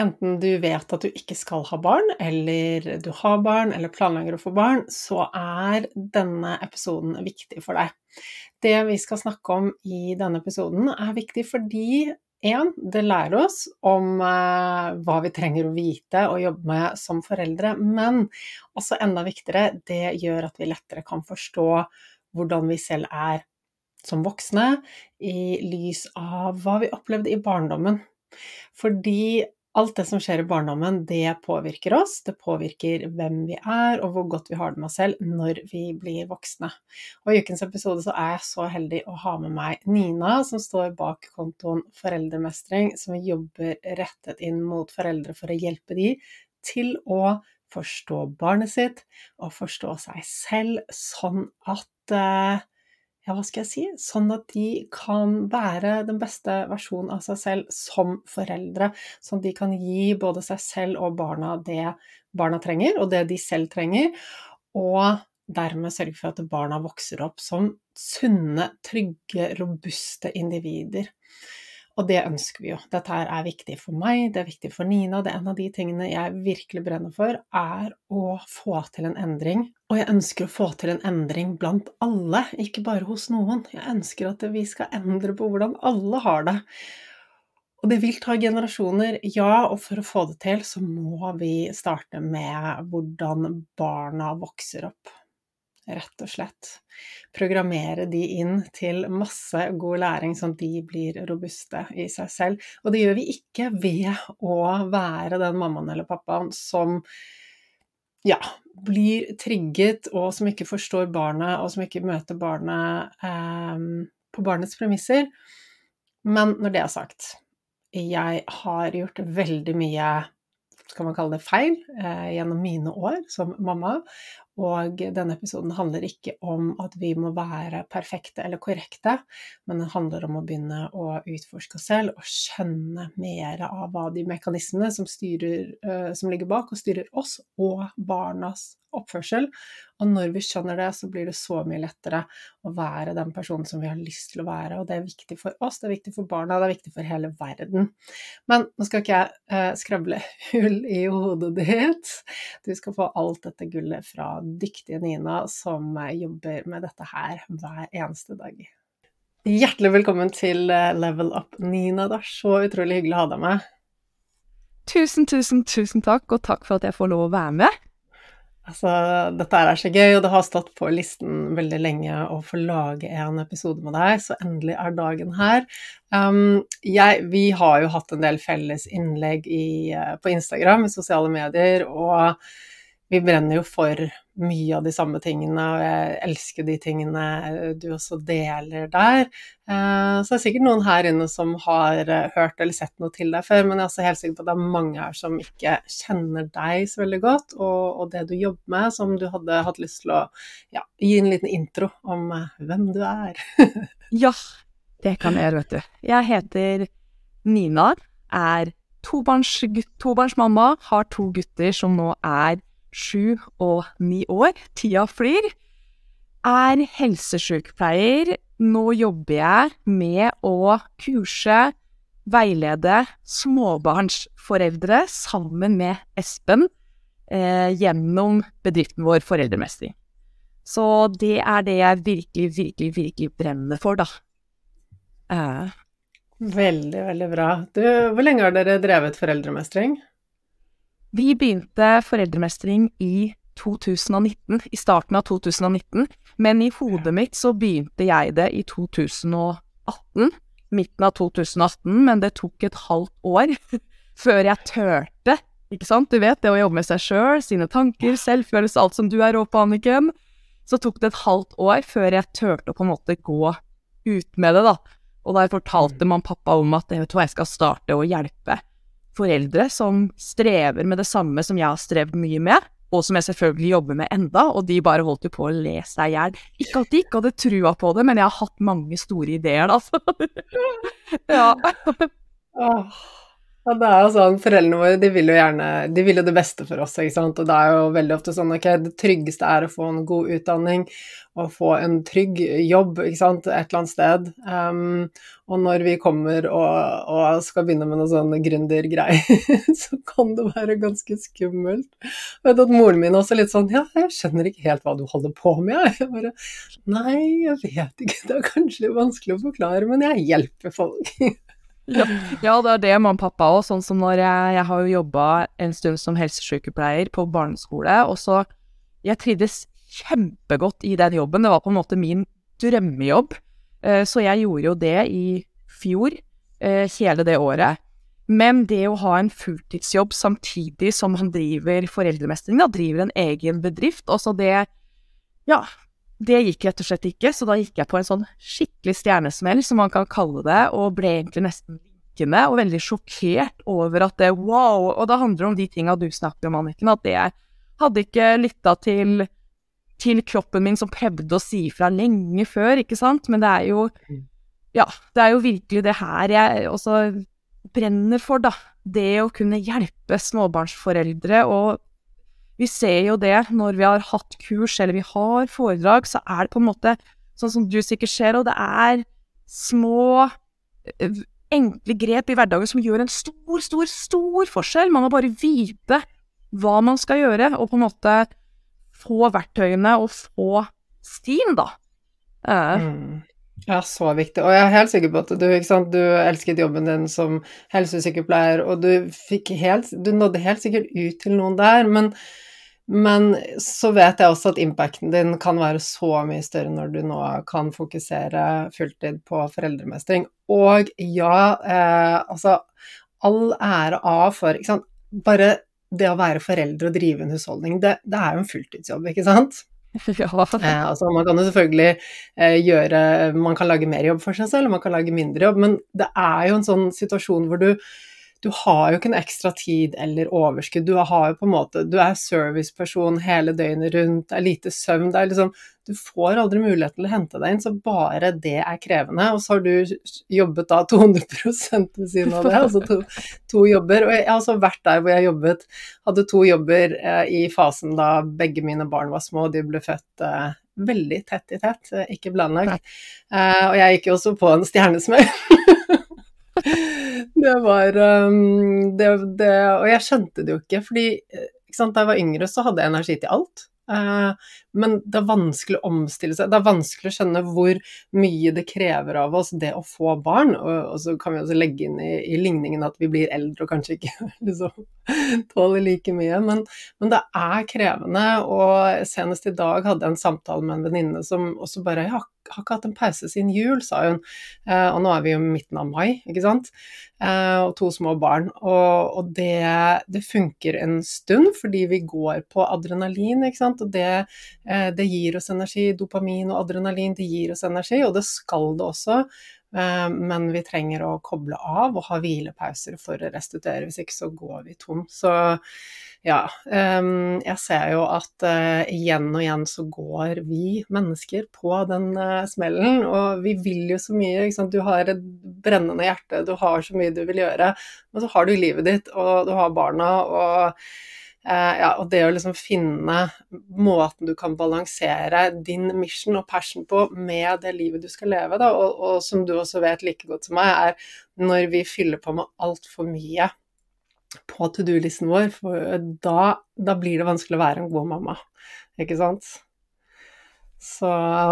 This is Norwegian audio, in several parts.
Enten du vet at du ikke skal ha barn, eller du har barn, eller planlegger å få barn, så er denne episoden viktig for deg. Det vi skal snakke om i denne episoden, er viktig fordi en, det lærer oss om uh, hva vi trenger å vite og jobbe med som foreldre, men også enda viktigere, det gjør at vi lettere kan forstå hvordan vi selv er som voksne, i lys av hva vi opplevde i barndommen. Fordi alt det som skjer i barndommen, det påvirker oss. Det påvirker hvem vi er, og hvor godt vi har det med oss selv når vi blir voksne. Og I ukens episode så er jeg så heldig å ha med meg Nina, som står bak kontoen Foreldremestring, som jobber rettet inn mot foreldre for å hjelpe de til å forstå barnet sitt og forstå seg selv, sånn at eh, ja, hva skal jeg si, sånn at de kan være den beste versjonen av seg selv som foreldre. Sånn at de kan gi både seg selv og barna det barna trenger, og det de selv trenger. Og dermed sørge for at barna vokser opp som sunne, trygge, robuste individer. Og det ønsker vi jo. Dette her er viktig for meg, det er viktig for Nina. Det er en av de tingene jeg virkelig brenner for, er å få til en endring. Og jeg ønsker å få til en endring blant alle, ikke bare hos noen. Jeg ønsker at vi skal endre på hvordan alle har det. Og det vil ta generasjoner, ja, og for å få det til så må vi starte med hvordan barna vokser opp rett og slett. Programmere de inn til masse god læring, sånn at de blir robuste i seg selv. Og det gjør vi ikke ved å være den mammaen eller pappaen som ja, blir trigget, og som ikke forstår barnet, og som ikke møter barnet eh, på barnets premisser. Men når det er sagt, jeg har gjort veldig mye skal man kalle det feil, eh, gjennom mine år som mamma. Og denne episoden handler ikke om at vi må være perfekte eller korrekte, men den handler om å begynne å utforske oss selv og skjønne mer av hva de mekanismene som, styrer, eh, som ligger bak og styrer oss og barnas oppførsel. Og når vi skjønner det, så blir det så mye lettere å være den personen som vi har lyst til å være. Og det er viktig for oss, det er viktig for barna, det er viktig for hele verden. Men nå skal ikke jeg eh, skravle hull i hodet ditt. Du skal få alt dette gullet fra dyktige Nina, som eh, jobber med dette her hver eneste dag. Hjertelig velkommen til eh, Level Up, Nina. Det er så utrolig hyggelig å ha deg med. Tusen, tusen, tusen takk, og takk for at jeg får lov å være med. Altså, dette er så gøy, og det har stått på listen veldig lenge å få lage en episode med deg, så endelig er dagen her. Um, jeg, vi har jo hatt en del felles innlegg i, uh, på Instagram, i sosiale medier, og vi brenner jo for mye av de samme tingene, og jeg elsker de tingene du også deler der. Eh, så det er sikkert noen her inne som har eh, hørt eller sett noe til deg før, men jeg er også helt sikker på at det er mange her som ikke kjenner deg så veldig godt, og, og det du jobber med, som du hadde hatt lyst til å ja, gi en liten intro om eh, hvem du er. ja, det kan jeg, gjøre, vet du. Jeg heter Nina, er tobarns, tobarnsmamma, har to gutter som nå er sju og ni år, tida flyr, er helsesykepleier. Nå jobber jeg med å kurse, veilede småbarnsforeldre sammen med Espen eh, gjennom bedriften vår Foreldremestring. Så det er det jeg virkelig, virkelig, virkelig brenner for, da. Eh. Veldig, veldig bra. Du, hvor lenge har dere drevet Foreldremestring? Vi begynte foreldremestring i 2019, i starten av 2019, men i hodet mitt så begynte jeg det i 2018, midten av 2018, men det tok et halvt år før jeg turte, ikke sant, du vet, det å jobbe med seg sjøl, sine tanker, selvfølelse, alt som du er rå på, Anniken, så tok det et halvt år før jeg turte å på en måte gå ut med det, da, og da fortalte man pappa om at vet du hva, jeg skal starte å hjelpe foreldre som strever med det samme som jeg har strevd mye med, og som jeg selvfølgelig jobber med enda, og de bare holdt jo på å le seg i hjel. Ikke at de ikke hadde trua på det, men jeg har hatt mange store ideer, altså. ja. Ja, det er jo sånn, Foreldrene våre de vil jo gjerne de vil jo det beste for oss, ikke sant. Og det er jo veldig ofte sånn ok, det tryggeste er å få en god utdanning og få en trygg jobb ikke sant, et eller annet sted. Um, og når vi kommer og, og skal begynne med noe sånn gründergreier, så kan det være ganske skummelt. Jeg vet at moren min også litt sånn ja, jeg skjønner ikke helt hva du holder på med, jeg. bare nei, jeg vet ikke, det er kanskje litt vanskelig å forklare, men jeg hjelper folk. Ja. ja, det er det mamma og pappa òg. Sånn som når jeg, jeg har jo jobba en stund som helsesykepleier på barneskole, og så Jeg trivdes kjempegodt i den jobben. Det var på en måte min drømmejobb. Eh, så jeg gjorde jo det i fjor, eh, hele det året. Men det å ha en fulltidsjobb samtidig som han driver foreldremestring, da, driver en egen bedrift, også det Ja, det gikk rett og slett ikke, så da gikk jeg på en sånn skikkelig stjernesmell, som man kan kalle det, og ble egentlig nesten linkende og veldig sjokkert over at det wow! Og det handler om de tinga du snakker om, Anniken, at det hadde ikke lytta til til kroppen min som prøvde å si fra lenge før, ikke sant, men det er jo Ja, det er jo virkelig det her jeg også brenner for, da. Det å kunne hjelpe småbarnsforeldre, og vi ser jo det når vi har hatt kurs eller vi har foredrag, så er det på en måte sånn som du sikkert ser, og det er små, enkle grep i hverdagen som gjør en stor, stor, stor forskjell. Man må bare vite hva man skal gjøre, og på en måte få verktøyene og få stien, da. Uh. Mm. Ja, så viktig. Og jeg er helt sikker på at du, du elsket jobben din som helsesykepleier, og du helt Du nådde helt sikkert ut til noen der, men, men så vet jeg også at impacten din kan være så mye større når du nå kan fokusere fulltid på foreldremestring. Og ja, eh, altså All ære av for ikke sant, Bare det å være foreldre og drive en husholdning, det, det er jo en fulltidsjobb, ikke sant? Ja. Eh, altså, man kan jo selvfølgelig eh, gjøre Man kan lage mer jobb for seg selv, man kan lage mindre jobb, men det er jo en sånn situasjon hvor du du har jo ikke en ekstra tid eller overskudd. Du har jo på en måte Du er serviceperson hele døgnet rundt, det er lite søvn. Det er liksom Du får aldri mulighet til å hente deg inn, så bare det er krevende. Og så har du jobbet da 200 ved siden av det, altså to, to, jobber. Og jeg har også vært der hvor jeg jobbet, hadde to jobber eh, i fasen da begge mine barn var små, de ble født eh, veldig tett i tett, eh, ikke blandlagt. Eh, og jeg gikk jo også på en stjernesmell. det var um, det, det, Og jeg skjønte det jo ikke, fordi eh, ikke sant, da jeg var yngre, så hadde jeg energi til alt. Uh, men det er vanskelig å omstille seg. Det er vanskelig å skjønne hvor mye det krever av oss, det å få barn. Og så kan vi også legge inn i, i, ligningen at vi blir eldre og kanskje ikke liksom, tåler like mye. Men, men, det er krevende. Og senest i dag hadde jeg en samtale med en venninne som også bare Jeg har har ikke hatt en pause siden jul, sa hun. Eh, og nå er vi jo midten av mai, ikke sant. Eh, og to små barn. Og, og det, det, funker en stund, fordi vi går på adrenalin, ikke sant. Og det, eh, det, gir oss energi. Dopamin og adrenalin, det gir oss energi, og det skal det også. Eh, men vi trenger å koble av og ha hvilepauser for å restituere, hvis ikke så går vi tom. Så ja, um, jeg ser jo at uh, igjen og igjen så går vi mennesker på den smellen, og vi vil jo så mye. Ikke sant? Du har et brennende hjerte, du har så mye du vil gjøre, men så har du livet ditt, og du har barna, og ja, og det å liksom finne måten du kan balansere din mission og passion på med det livet du skal leve, da, og, og som du også vet like godt som meg, er når vi fyller på med altfor mye på to do-listen vår, for da, da, blir det vanskelig å være en god mamma, ikke sant? Så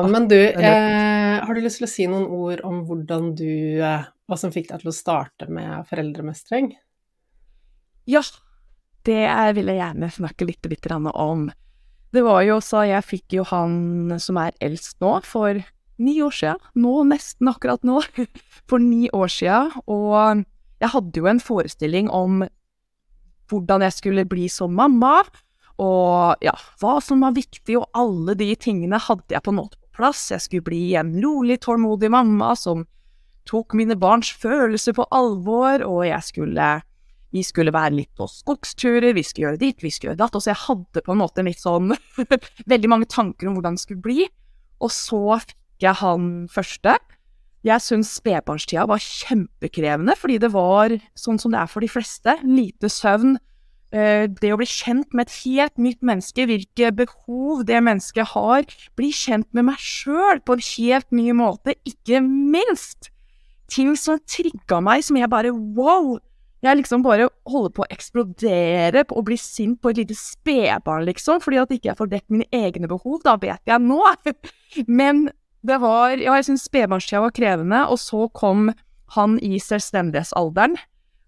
Men du, eh, har du lyst til å si noen ord om hvordan du eh, Hva som fikk deg til å starte med foreldremestring? Ja, det vil jeg gjerne snakke litt, litt om. Det var jo så Jeg fikk jo han som er eldst nå, for ni år sia. Nå, nesten akkurat nå. For ni år sia. Og jeg hadde jo en forestilling om hvordan jeg skulle bli som mamma, og ja, hva som var viktig, og alle de tingene hadde jeg på en måte på plass. Jeg skulle bli en rolig, tålmodig mamma som tok mine barns følelser på alvor, og jeg skulle vi skulle være litt på skogsturer, vi skulle gjøre ditt, vi skulle gjøre datt. Og så jeg hadde på en måte litt sånn veldig mange tanker om hvordan det skulle bli. Og så fikk jeg han første. Jeg syns spedbarnstida var kjempekrevende, fordi det var sånn som det er for de fleste. Lite søvn. Eh, det å bli kjent med et helt nytt menneske, hvilke behov det mennesket har. Bli kjent med meg sjøl på en helt ny måte, ikke minst. Ting som trigga meg, som jeg bare wow! Jeg liksom bare holder på å eksplodere og bli sint på et lite spedbarn, liksom, fordi at ikke jeg får dekket mine egne behov. Da vet jeg nå. Men det var Ja, jeg syns spedbarnstida var krevende, og så kom han i selvstendighetsalderen.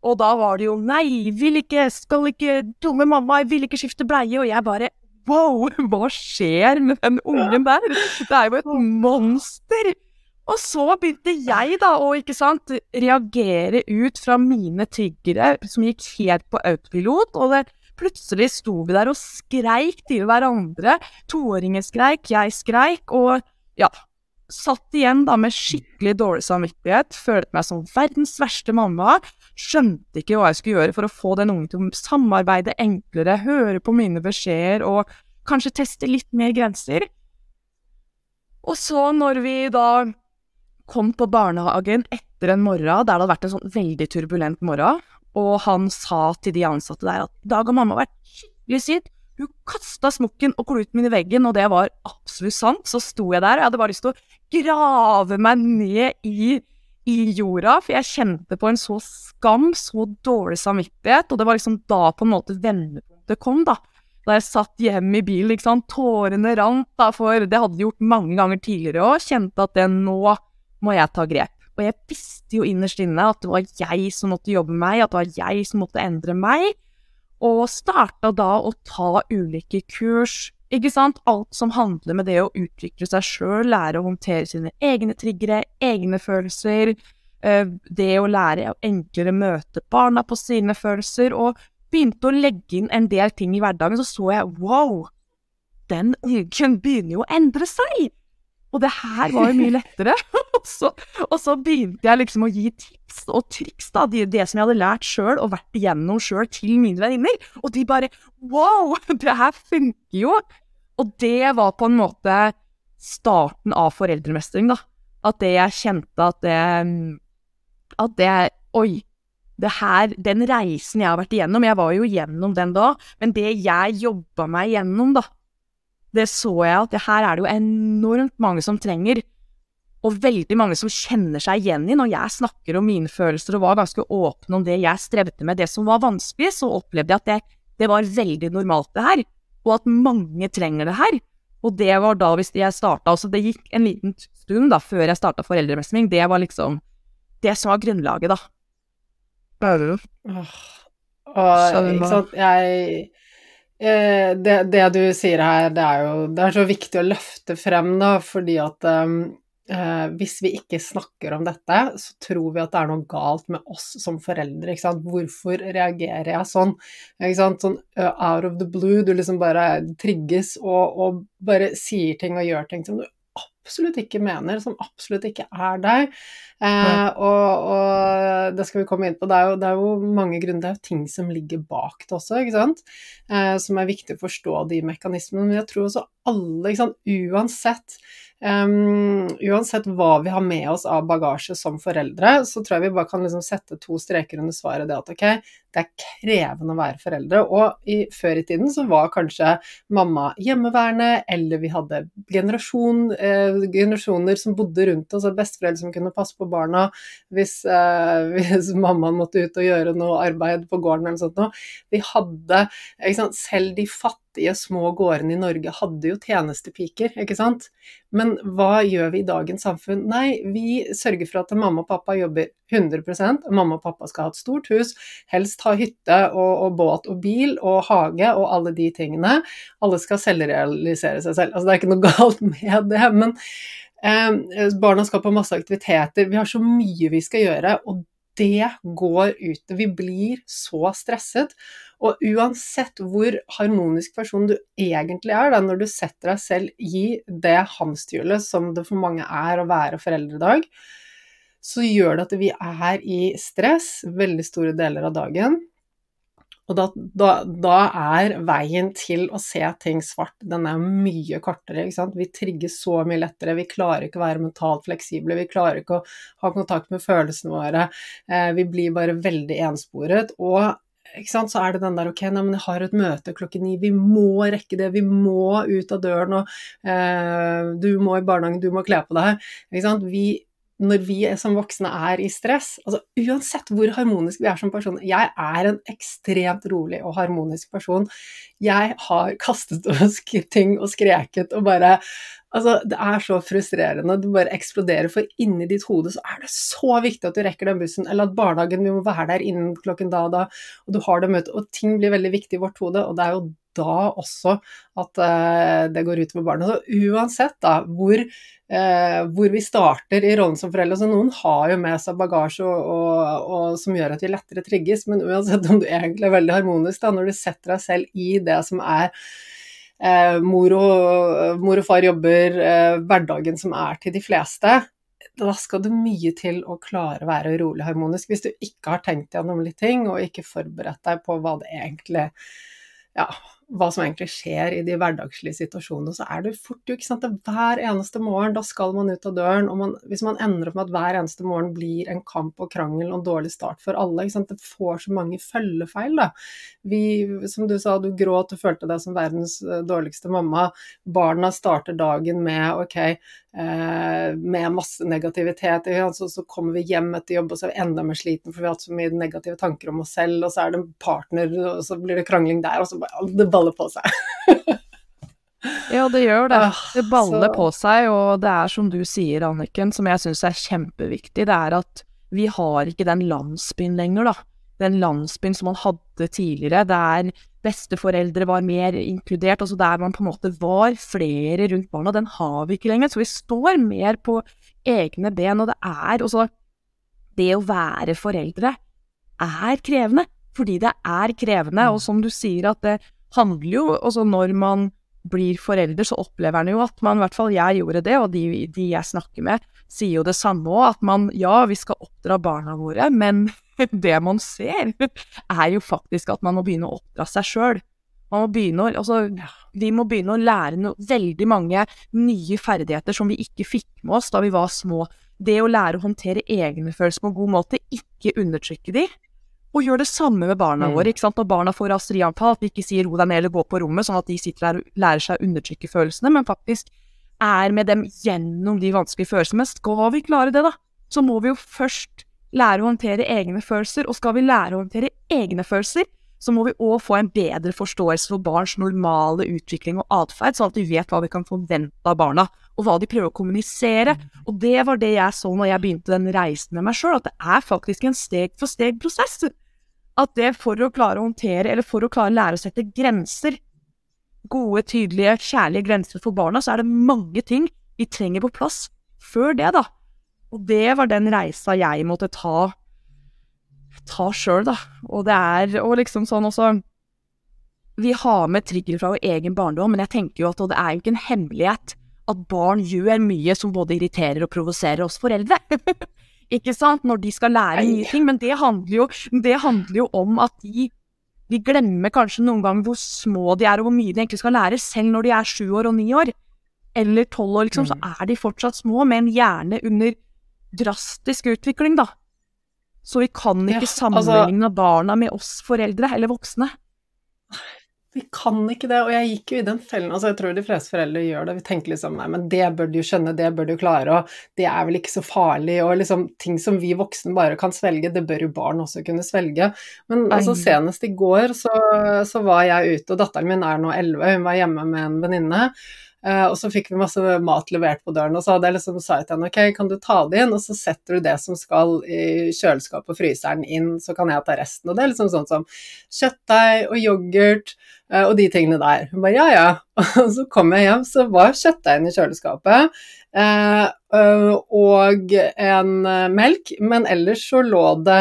Og da var det jo 'nei, vil ikke, skal ikke, dumme mamma, jeg vil ikke skifte bleie', og jeg bare Wow, hva skjer med den ungen der? Det er jo et monster! Og så begynte jeg da å sant, reagere ut fra mine triggere som gikk helt på autopilot. Og det, plutselig sto vi der og skreik til hverandre. Toåringer skreik, jeg skreik, og ja Satt igjen da med skikkelig dårlig samvittighet, følte meg som verdens verste mamma. Skjønte ikke hva jeg skulle gjøre for å få den ungen til å samarbeide enklere, høre på mine beskjeder og kanskje teste litt mer grenser. Og så, når vi da kom på barnehagen etter en morgen der det hadde vært en sånn veldig turbulent morgen, og han sa til de ansatte der at i dag har mamma vært skikkelig syk. Hun kasta smokken og kluten min i veggen, og det var absolutt sant. Så sto jeg der, og jeg hadde bare lyst til å grave meg ned i, i jorda, for jeg kjente på en så skam, så dårlig samvittighet, og det var liksom da på en måte vendepunktet kom, da. Da jeg satt hjemme i bilen, ikke sant, tårene rant, da, for det hadde de gjort mange ganger tidligere òg, kjente at det nå må jeg ta grep. Og jeg visste jo innerst inne at det var jeg som måtte jobbe meg, at det var jeg som måtte endre meg, og starta da å ta ulike kurs, ikke sant, alt som handler med det å utvikle seg sjøl, lære å håndtere sine egne triggere, egne følelser, eh, det å lære å enklere møte barna på sine følelser, og begynte å legge inn en del ting i hverdagen, så så jeg wow, den ungen begynner jo å endre seg! Og det her var jo mye lettere. og, så, og, så, begynte jeg liksom å gi tips og triks, da, det, det som jeg hadde lært sjøl og vært igjennom sjøl, til mine venninner. Og de bare Wow, det her funker jo! Og det var på en måte starten av foreldremestring, da. At det jeg kjente at det At det Oi. Det her, den reisen jeg har vært igjennom, jeg var jo igjennom den da, men det jeg jobba meg igjennom, da, det så jeg at det her er det jo enormt mange som trenger. Og veldig mange som kjenner seg igjen i når jeg snakker om mine følelser og var ganske åpen om det jeg strevde med, det som var vanskelig, så opplevde jeg at det, det var veldig normalt, det her. Og at mange trenger det her. Og det var da hvis jeg starta Altså, det gikk en liten stund da før jeg starta foreldremestring. Det var liksom det som var grunnlaget, da. Åh, og, ikke sant, jeg det, det, du sier her, det er jo det er så viktig å løfte frem, da, fordi at um, eh, hvis vi ikke snakker om dette, så tror vi at det er noe galt med oss som foreldre. Ikke sant? Hvorfor reagerer jeg sånn? Ikke sant? Sånn uh, out of the blue, du liksom bare trigges og, og bare sier ting og gjør ting som du absolutt ikke mener, som absolutt ikke er deg. Eh, og, og, det skal vi komme inn på. Det er, jo, det er, jo, mange grunner, det er jo ting som ligger bak det også, ikke sant. Eh, som er viktig å forstå de mekanismene. Men jeg tror også alle, ikke sant, uansett Um, uansett hva vi har med oss av bagasje som foreldre, så tror jeg vi bare kan liksom sette to streker under svaret det at ok, det er krevende å være foreldre. Og i, før i tiden så var kanskje mamma hjemmeværende, eller vi hadde generasjon, eh, generasjoner som bodde rundt oss, og besteforeldre som kunne passe på barna hvis, eh, hvis mammaen måtte ut og gjøre noe arbeid på gården eller noe sånt. Vi hadde, sant, selv de fattige fattige, små gårdene i Norge hadde jo tjenestepiker, ikke sant. Men hva gjør vi i dagens samfunn? Nei, vi sørger for at mamma og pappa jobber 100% Mamma og pappa skal ha et stort hus, helst ha hytte og, og båt og bil og hage og alle de tingene. Alle skal selvrealisere seg selv. Altså det er ikke noe galt med det, men eh, barna skal på masse aktiviteter. Vi har så mye vi skal gjøre. og det går ut. Vi blir så stresset. Og uansett hvor harmonisk person du egentlig er, da, når du setter deg selv i det hamsterhjulet som det for mange er å være foreldre i dag, så gjør det at vi er i stress veldig store deler av dagen. Og da, da, da, er veien til å se ting svart, den er mye kortere. ikke? Vi trigger så mye lettere, vi klarer ikke å være mentalt fleksible, vi klarer ikke å ha kontakt med følelsene våre. Eh, vi blir bare veldig ensporet. Og så er det den der ok, nei, men jeg har et møte klokken ni, vi må rekke det, vi må ut av døren, og eh, du må i barnehagen, du må kle på deg. Vi, når vi som voksne er i stress, altså uansett hvor harmonisk vi er som person Jeg er en ekstremt rolig og harmonisk person. Jeg har kastet ting og skreket og bare Altså, det er så frustrerende. Det bare eksploderer, for inni ditt hode så er det så viktig at du rekker den bussen, eller at barnehagen, vi må være der innen klokken da og da, og du har det møtet, og ting blir veldig viktig i vårt hode, og det er jo da også at uh, det går ut utover barna. Så uansett da, hvor, eh, hvor, vi starter i rollen som foreldre så Noen har jo med seg bagasje og, og, og, som gjør at vi lettere trigges, men uansett om du egentlig er veldig harmonisk da, når du setter deg selv i det som er eh, mor, og, mor, og, far jobber, hverdagen som er til de fleste, da skal det mye til å klare å være rolig harmonisk. Hvis du ikke har tenkt gjennom litt ting, og ikke forberedt deg på hva det egentlig ja, hva som egentlig skjer i de hverdagslige situasjonene, så er det fort jo ikke sant, at hver eneste morgen, da skal man ut av døren, og man, hvis man ender opp med at hver eneste morgen blir en kamp og krangel og en dårlig start for alle, ikke sant, det får så mange følgefeil, da. Vi, som du sa, du gråt, og følte deg som verdens eh, dårligste mamma. Barna starter dagen med ok, med masse negativitet, så, så kommer vi hjem etter jobb og så er vi enda mer sliten for vi har hatt så mye negative tanker om oss selv, og så er det en partner, og så blir det krangling der, og så bare det baller på seg. ja, det gjør det. Ah, det baller så... på seg, og det er som du sier, Anniken, som jeg syns er kjempeviktig, det er at vi har ikke den landsbyen lenger, da. Den landsbyen som man hadde tidligere, der besteforeldre var mer inkludert, altså der man på en måte var flere rundt barna, den har vi ikke lenger. Så vi står mer på egne ben, og det er også Det å være foreldre er krevende, fordi det er krevende, og som du sier, at det handler jo også når man blir forelder, så opplever man jo at man, i hvert fall jeg gjorde det, og de, de jeg snakker med, sier jo det samme òg, at man, ja, vi skal oppdra barna våre, men det man ser, er jo faktisk at man må begynne å oppdra seg sjøl. Man må begynne å, altså, vi må begynne å lære no, veldig mange nye ferdigheter som vi ikke fikk med oss da vi var små. Det å lære å håndtere egne følelser på en god måte, ikke undertrykke de, og gjør det samme med barna mm. våre. ikke sant? Når barna får raserianfall, at vi ikke sier 'ro deg ned' eller 'gå på rommet', sånn at de sitter der og lærer seg å undertrykke følelsene, men faktisk er med dem gjennom de vanskelige følelsene. Men skal vi klare det, da, så må vi jo først lære å håndtere egne følelser. Og skal vi lære å håndtere egne følelser, så må vi òg få en bedre forståelse for barns normale utvikling og atferd, sånn at vi vet hva vi kan forvente av barna, og hva de prøver å kommunisere. Mm. Og det var det jeg så når jeg begynte den reisen med meg sjøl, at det er faktisk en steg-for-steg-prosess at det for å klare å håndtere, eller for å klare å lære å sette grenser, gode, tydelige, kjærlige grenser for barna, så er det mange ting vi trenger på plass før det, da. Og det var den reisa jeg måtte ta ta sjøl, da. Og det er og liksom sånn også Vi har med trigger fra vår egen barndom, men jeg tenker jo at det er jo ikke en hemmelighet at barn gjør mye som både irriterer og provoserer oss foreldre. ikke sant, når de skal lære nye ting. Men det handler jo, det handler jo om at de, de glemmer kanskje noen ganger hvor små de er, og hvor mye de egentlig skal lære, selv når de er sju år og ni år. Eller tolv år, liksom, så mm. er de fortsatt små, med en hjerne under drastisk utvikling, da. Så vi kan ikke ja, altså sammenligne barna med oss foreldre, eller voksne. Vi kan ikke det, og jeg gikk jo i den fellen. altså Jeg tror de fleste foreldre gjør det. Vi tenker liksom nei, men det bør du jo skjønne, det bør du klare, og det er vel ikke så farlig, og liksom ting som vi voksne bare kan svelge, det bør jo barn også kunne svelge. Men altså senest i går så, så var jeg ute, og datteren min er nå elleve, hun var hjemme med en venninne. Uh, og så fikk vi masse mat levert på døren, og så hadde jeg liksom sa til henne ok, kan du ta det inn, og så setter du det som skal i kjøleskapet og fryseren inn, så kan jeg ta resten. Og det er liksom sånn som kjøttdeig og yoghurt og de tingene der. Hun bare ja ja. Og så kom jeg hjem, så var kjøttdeigen i kjøleskapet. Uh, og en melk, men ellers så lå det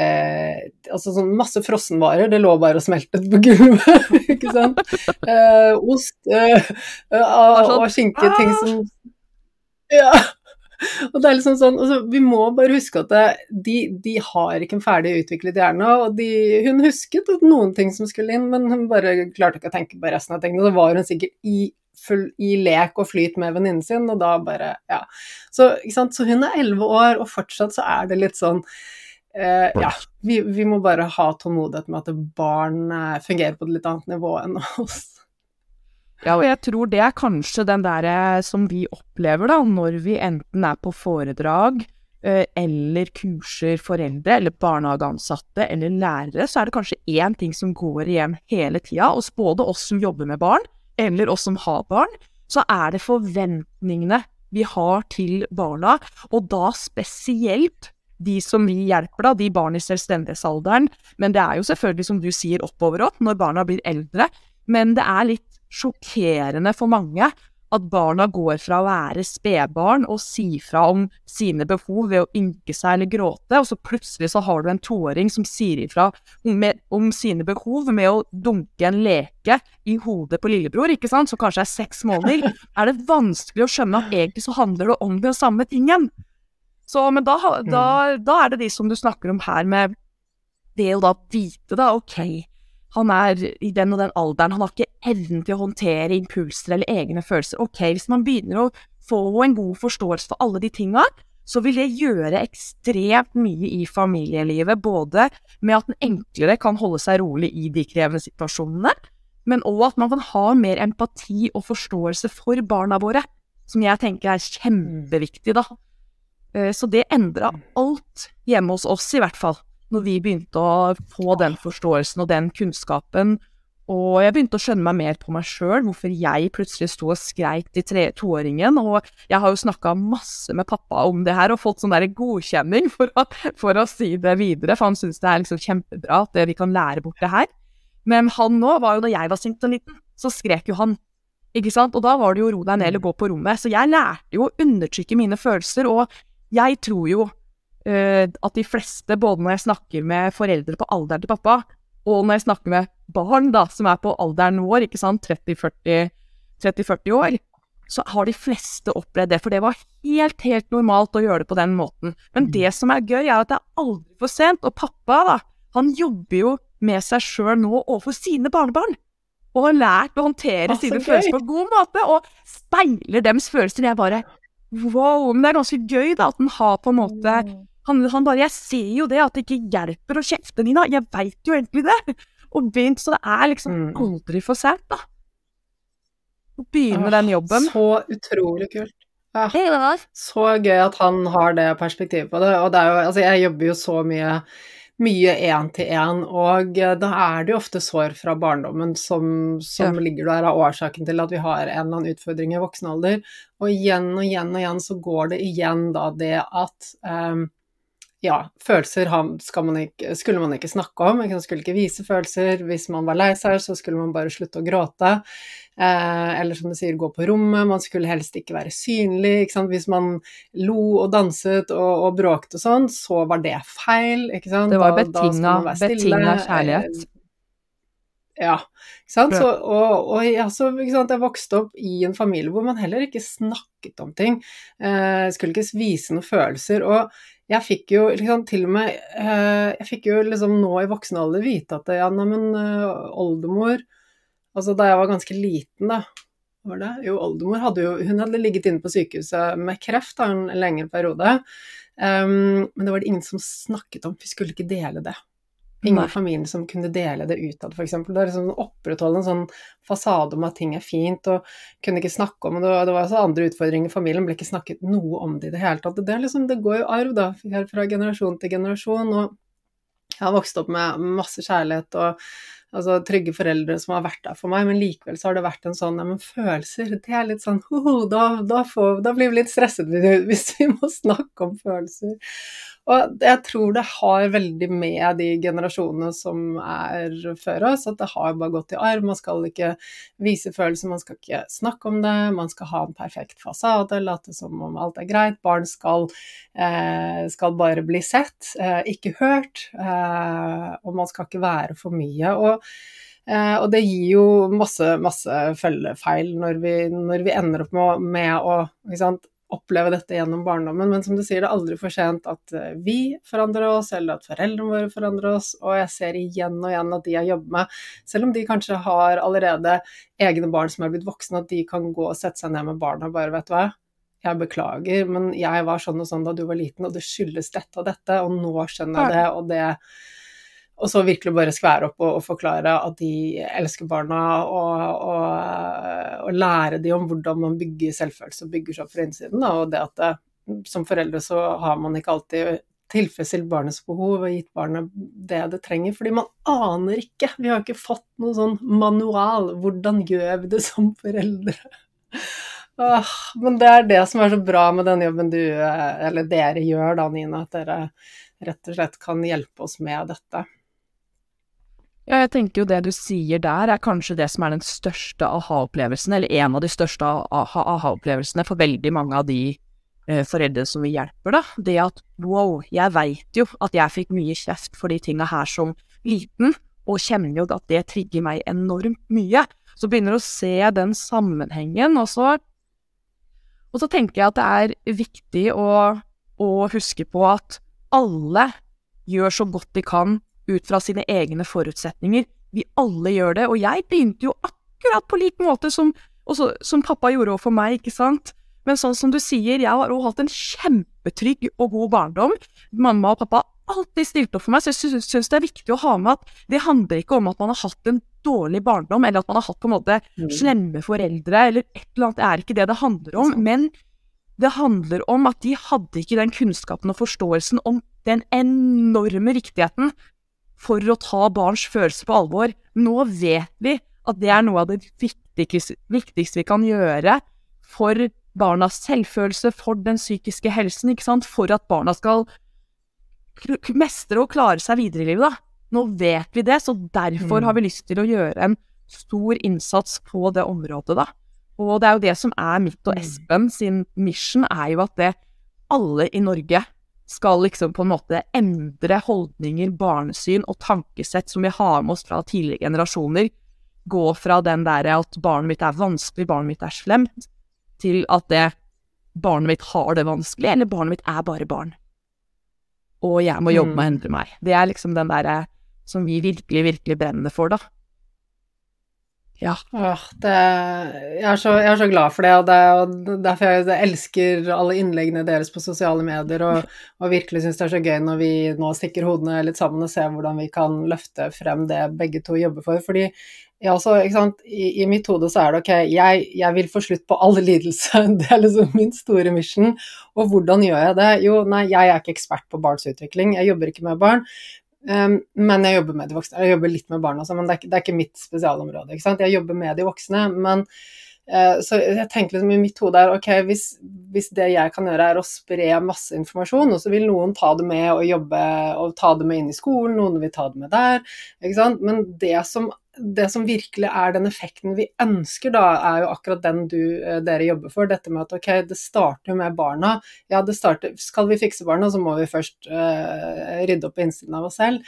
eh, altså sånn masse frossenvarer, det lå bare og smeltet på gulvet, ikke sant. Eh, ost eh, og, og skinke, ting som Ja. Og det er liksom sånn, altså, Vi må bare huske at det, de, de, har ikke en ferdig utviklet hjerne. og de, Hun husket noen ting som skulle inn, men hun bare klarte ikke å tenke på resten av tingene. Så var hun sikkert i, full, i lek og flyt med venninnen sin, og da bare Ja. Så, så hun er elleve år, og fortsatt så er det litt sånn Eh, ja, vi, vi, må bare ha tålmodighet med at barn eh, fungerer på et litt annet nivå enn oss. Ja, og jeg tror det er kanskje den derre eh, som vi opplever, da, når vi enten er på foredrag eh, eller kurser foreldre eller barnehageansatte eller lærere, så er det kanskje én ting som går igjen hele tida, hos både oss som jobber med barn, eller oss som har barn, så er det forventningene vi har til barna, og da spesielt de som vi hjelper, da, de barn i selvstendighetsalderen. Men det er jo selvfølgelig, som du sier, oppover opp, når barna blir eldre. Men det er litt sjokkerende for mange at barna går fra å være spedbarn og si fra om sine behov ved å ynke seg eller gråte, og så plutselig så har du en toåring som sier ifra om, om, sine behov med å dunke en leke i hodet på lillebror, ikke sant, som kanskje er seks måneder, er det vanskelig å skjønne at egentlig så handler det om den samme tingen. Så, men da, da, mm. da er det de som du snakker om her, med det å da vite, da, ok, han er i den og den alderen, han har ikke evnen til å håndtere impulser eller egne følelser. Ok, hvis man begynner å få en god forståelse for alle de tinga, så vil det gjøre ekstremt mye i familielivet, både med at den enklere kan holde seg rolig i de krevende situasjonene, men òg at man kan ha mer empati og forståelse for barna våre, som jeg tenker er kjempeviktig, da. Eh, så det endra alt hjemme hos oss, i hvert fall når vi begynte å få den forståelsen og den kunnskapen. Og jeg begynte å skjønne meg mer på meg sjøl, hvorfor jeg plutselig sto og skreik til tre, toåringen. Og jeg har jo snakka masse med pappa om det her og fått sånn der godkjenning for å, for å, si det videre, for han syns det er liksom kjempebra at vi kan lære bort det her. Men han nå var jo da jeg var sint og liten, så skrek jo han. Ikke sant? Og da var det jo ro deg ned eller gå på rommet. Så jeg lærte jo å undertrykke mine følelser, og jeg tror jo at de fleste, både når jeg snakker med foreldre på alderen til pappa, og når jeg snakker med barn da, som er på alderen vår, ikke sant, 30-40 år, så har de fleste opplevd det, for det var helt, helt normalt å gjøre det på den måten. Men mm. det som er gøy, er at det er aldri for sent, og pappa, da, han jobber jo med seg sjøl nå overfor sine barnebarn. Og har lært å håndtere sine følelser på en god måte, og speiler deres følelser. Jeg bare Wow! Men det er ganske gøy, da, at han har på en måte han, han, bare 'Jeg ser jo det, at det ikke hjelper å kjefte, Nina. Jeg veit jo egentlig det.' Og begynt, Så det er liksom mm. aldri for sent, da. Å begynne med den jobben. Så utrolig kult. Ja. Så gøy at han har det perspektivet på det. Og det er jo Altså, jeg jobber jo så mye mye én-til-én, og da er det jo ofte sår fra barndommen som, som ja. ligger der av årsaken til at vi har en eller annen utfordring i voksen alder. Og igjen og igjen og igjen så går det igjen da det at um, ja, følelser man ikke, skulle man ikke snakke om. Man skulle ikke vise følelser. Hvis man var lei seg, så skulle man bare slutte å gråte. Eh, eller som du sier, gå på rommet. Man skulle helst ikke være synlig. Ikke Hvis man lo og danset og, og bråkte og sånn, så var det feil. Det var betinga, betinga kjærlighet. Ja. Ikke sant? Så, og, og ja, så, sant? jeg vokste opp i en familie hvor man heller ikke snakket om ting. Eh, skulle ikke vise noen følelser. Og jeg fikk jo liksom til og med eh, Jeg fikk jo liksom nå i voksen alder vite at ja, neimen uh, oldemor Altså da jeg var ganske liten, da var det? Jo, oldemor hadde jo Hun hadde ligget inne på sykehuset med kreft da, en lengre periode. Um, men det var det ingen som snakket om, vi skulle ikke dele det. Ingen i familien som kunne dele det utad, f.eks. Det er liksom opprettholde en sånn fasade om at ting er fint, og kunne ikke snakke om det. Det var også andre utfordringer i familien, ble ikke snakket noe om det i det hele tatt. Det, liksom, det går jo arv, da, fra generasjon til generasjon. Og jeg har vokst opp med masse kjærlighet og altså, trygge foreldre som har vært der for meg, men likevel så har det vært en sånn ja, men følelser, det er litt sånn ho, da, da, får, da, blir vi litt stresset hvis vi må snakke om følelser. Og jeg tror det har veldig med de generasjonene som er før oss, at det har bare gått i arv. Man skal ikke vise følelser, man skal ikke snakke om det, man skal ha en perfekt fasade, late som om alt er greit. Barn skal, eh, skal bare bli sett, eh, ikke hørt, eh, og man skal ikke være for mye. Og og det gir jo masse, masse følgefeil når vi, når vi ender opp med, med å sant, oppleve dette gjennom barndommen, men som du sier, det er aldri for sent at eh, vi forandrer oss, eller at foreldrene våre forandrer oss, og jeg ser igjen og igjen at de jeg jobber med, selv om de kanskje har allerede egne barn som er blitt voksne, at de kan gå og sette seg ned med barna og bare, vet du hva, jeg beklager, men jeg var sånn og sånn da du var liten, og det skyldes dette og dette, og nå skjønner jeg det, og det og så virkelig bare skvære opp og, og, forklare at de elsker barna, og, og, og, lære de om hvordan man bygger selvfølelse og bygger seg opp fra innsiden. Da. Og det at det, som foreldre så har man ikke alltid tilfredsstilt barnets behov og gitt barnet det det trenger, fordi man aner ikke. Vi har ikke fått noen sånn manual. Hvordan gjør vi det som foreldre? Åh, men det er det som er så bra med den jobben du, eller dere gjør da, Nina, at dere rett og slett kan hjelpe oss med dette. Ja, jeg tenker jo det du sier der, er kanskje det som er den største aha-opplevelsen, eller en av de største aha-opplevelsene for veldig mange av de eh, foreldre som vi hjelper, da. Det at wow, jeg veit jo at jeg fikk mye kjeft for de tinga her som liten, og kjenner jo at det trigger meg enormt mye. Så begynner du å se den sammenhengen, og så Og så tenker jeg at det er viktig å, å huske på at alle gjør så godt de kan ut fra sine egne forutsetninger. Vi alle gjør det, og jeg begynte jo akkurat på lik måte som, også, som pappa gjorde overfor meg, ikke sant? Men sånn som du sier, jeg har også hatt en kjempetrygg og god barndom. Mamma og pappa har alltid stilt opp for meg, så jeg syns det er viktig å ha med at det handler ikke om at man har hatt en dårlig barndom, eller at man har hatt på en måte mm. slemme foreldre, eller et eller annet. Det er ikke det det handler om. Men det handler om at de hadde ikke den kunnskapen og forståelsen om den enorme viktigheten for å ta barns følelser på alvor. Nå vet vi at det er noe av det viktigste, viktigste vi kan gjøre for barnas selvfølelse, for den psykiske helsen, for at barna skal mestre og klare seg videre i livet, da. Nå vet vi det, så derfor har vi lyst til å gjøre en stor innsats på det området, da. Og det er jo det som er mitt og Espen sin mission, er jo at det alle i Norge skal liksom på en måte endre holdninger, barnesyn og tankesett som vi har med oss fra tidligere generasjoner. Gå fra den derre at barnet mitt er vanskelig, barnet mitt er slemt, til at det barnet mitt har det vanskelig, eller barnet mitt er bare barn. Og jeg må jobbe med å mm. endre meg. Det er liksom den derre som vi virkelig, virkelig brenner for, da. Ja. Åh, det, jeg, er så, jeg, er så, glad for det, og, det, og derfor jeg, jeg, elsker alle innleggene deres på sosiale medier, og, og virkelig syns det er så gøy når vi nå stikker hodene litt sammen og ser hvordan vi kan løfte frem det begge to jobber for. Fordi ja, altså, I, I, mitt hode så er det ok, jeg, jeg vil få slutt på all lidelse, det er liksom min store mission. Og hvordan gjør jeg det? Jo, nei, jeg er ikke ekspert på barns utvikling, jeg jobber ikke med barn. Um, men jeg jobber med de voksne. Jeg jobber litt med barn også, men det er, det er ikke mitt spesialområde. ikke? Jeg jobber med de voksne, men Så jeg tenker liksom i mitt hode er ok, hvis, hvis, det jeg kan gjøre er å spre masse informasjon, og så vil noen ta det med og jobbe og ta det med inn i skolen, noen vil ta det med der, ikke sant. Men det som det som virkelig er den effekten vi ønsker, da, er jo akkurat den du, eh, dere jobber for. Dette med at ok, det starter med barna. Ja, det starter Skal vi fikse barna, så må vi først uh, rydde opp på innsiden av oss selv.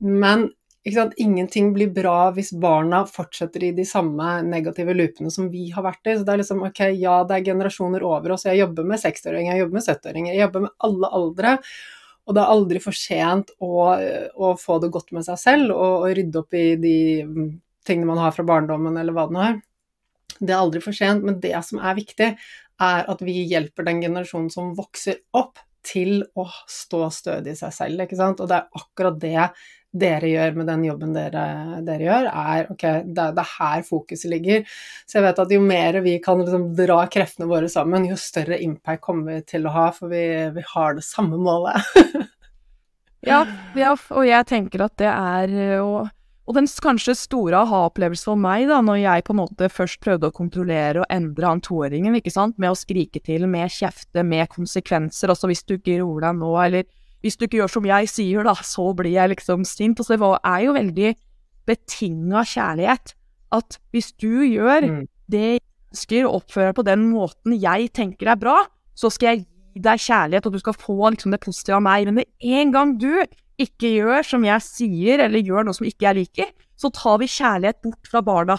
Men ingenting blir bra hvis barna fortsetter i de samme negative loopene som vi har vært i. Så det er liksom ok, ja, det er generasjoner over oss. Jeg jobber med 60-åringer, jeg jobber med 70-åringer, jeg jobber med alle aldre. Og det er aldri for sent å, å, få det godt med seg selv og, og, rydde opp i de tingene man har fra barndommen, eller hva det nå er. Det er aldri for sent, men det som er viktig, er at vi hjelper den generasjonen som vokser opp, til å stå stødig i seg selv, ikke sant. Og det er akkurat det dere gjør med den jobben dere, dere gjør, er ok, det, det, er her fokuset ligger. Så jeg vet at jo mer vi kan liksom dra kreftene våre sammen, jo større impact kommer vi til å ha, for vi, vi har det samme målet. ja, ja, og jeg tenker at det er og, og den kanskje store aha-opplevelsen for meg, da, når jeg på en måte først prøvde å kontrollere og endre han toåringen, ikke sant, med å skrike til, med kjefte, med konsekvenser, også hvis du ikke roer deg nå, eller hvis du ikke gjør som jeg sier, da, så blir jeg liksom sint. Og det er jo veldig betinga kjærlighet. At hvis du gjør mm. det jeg ønsker, og oppfører deg på den måten jeg tenker er bra, så skal jeg gi deg kjærlighet, og du skal få liksom det positive av meg. Men med en gang du ikke gjør som jeg sier, eller gjør noe som ikke jeg liker, så tar vi kjærlighet bort fra barna.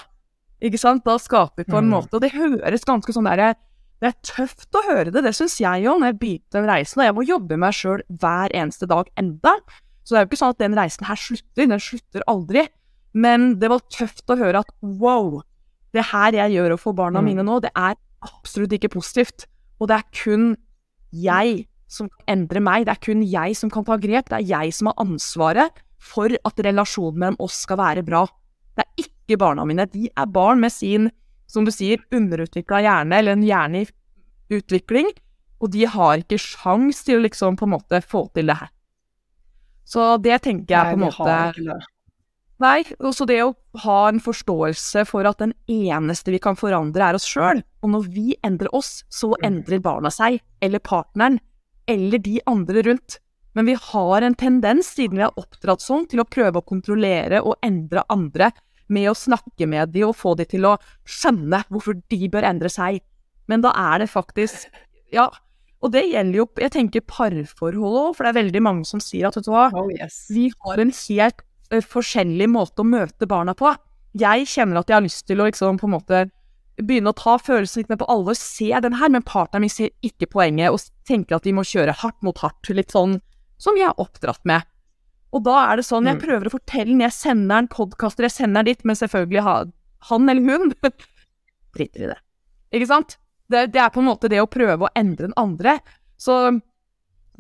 Ikke sant? Da skaper vi på en mm. måte Og det høres ganske sånn derre det er tøft å høre det, det syns jeg jo, når jeg begynte den reisen. Og jeg må jobbe med meg sjøl hver eneste dag enda. Så det er jo ikke sånn at den reisen her slutter, den slutter aldri. Men det var tøft å høre at wow, det her jeg gjør overfor barna mm. mine nå, det er absolutt ikke positivt. Og det er kun jeg som endrer meg, det er kun jeg som kan ta grep, det er jeg som har ansvaret for at relasjonen mellom oss skal være bra. Det er ikke barna mine. De er barn med sin som du sier, underutvikla hjerne, eller en hjerne i utvikling, og de har ikke sjans til å liksom på en måte få til det her. Så det tenker jeg på en måte Nei, også det å ha en forståelse for at den eneste vi kan forandre, er oss sjøl. Og når vi endrer oss, så mm. endrer barna seg, eller partneren, eller de andre rundt. Men vi har en tendens, siden vi er oppdratt sånn, til å prøve å kontrollere og endre andre med å snakke med de og få de til å skjønne hvorfor de bør endre seg. Men da er det faktisk Ja, og det gjelder jo jeg tenker parforhold òg, for det er veldig mange som sier at vet du hva, Oh, yes. vi har en helt forskjellig måte å møte barna på. Jeg kjenner at jeg har lyst til å liksom på en måte begynne å ta følelsene litt mer på alvor, se den her, men partneren min ser ikke poenget og tenker at vi må kjøre hardt mot hardt, litt sånn som vi er oppdratt med. Og da er det sånn, jeg Mm. prøver å fortelle når jeg sender en podkaster, jeg sender den dit, men selvfølgelig ha, han eller hun driter i det. Ikke sant? Det, det er på en måte det å prøve å endre den andre. Så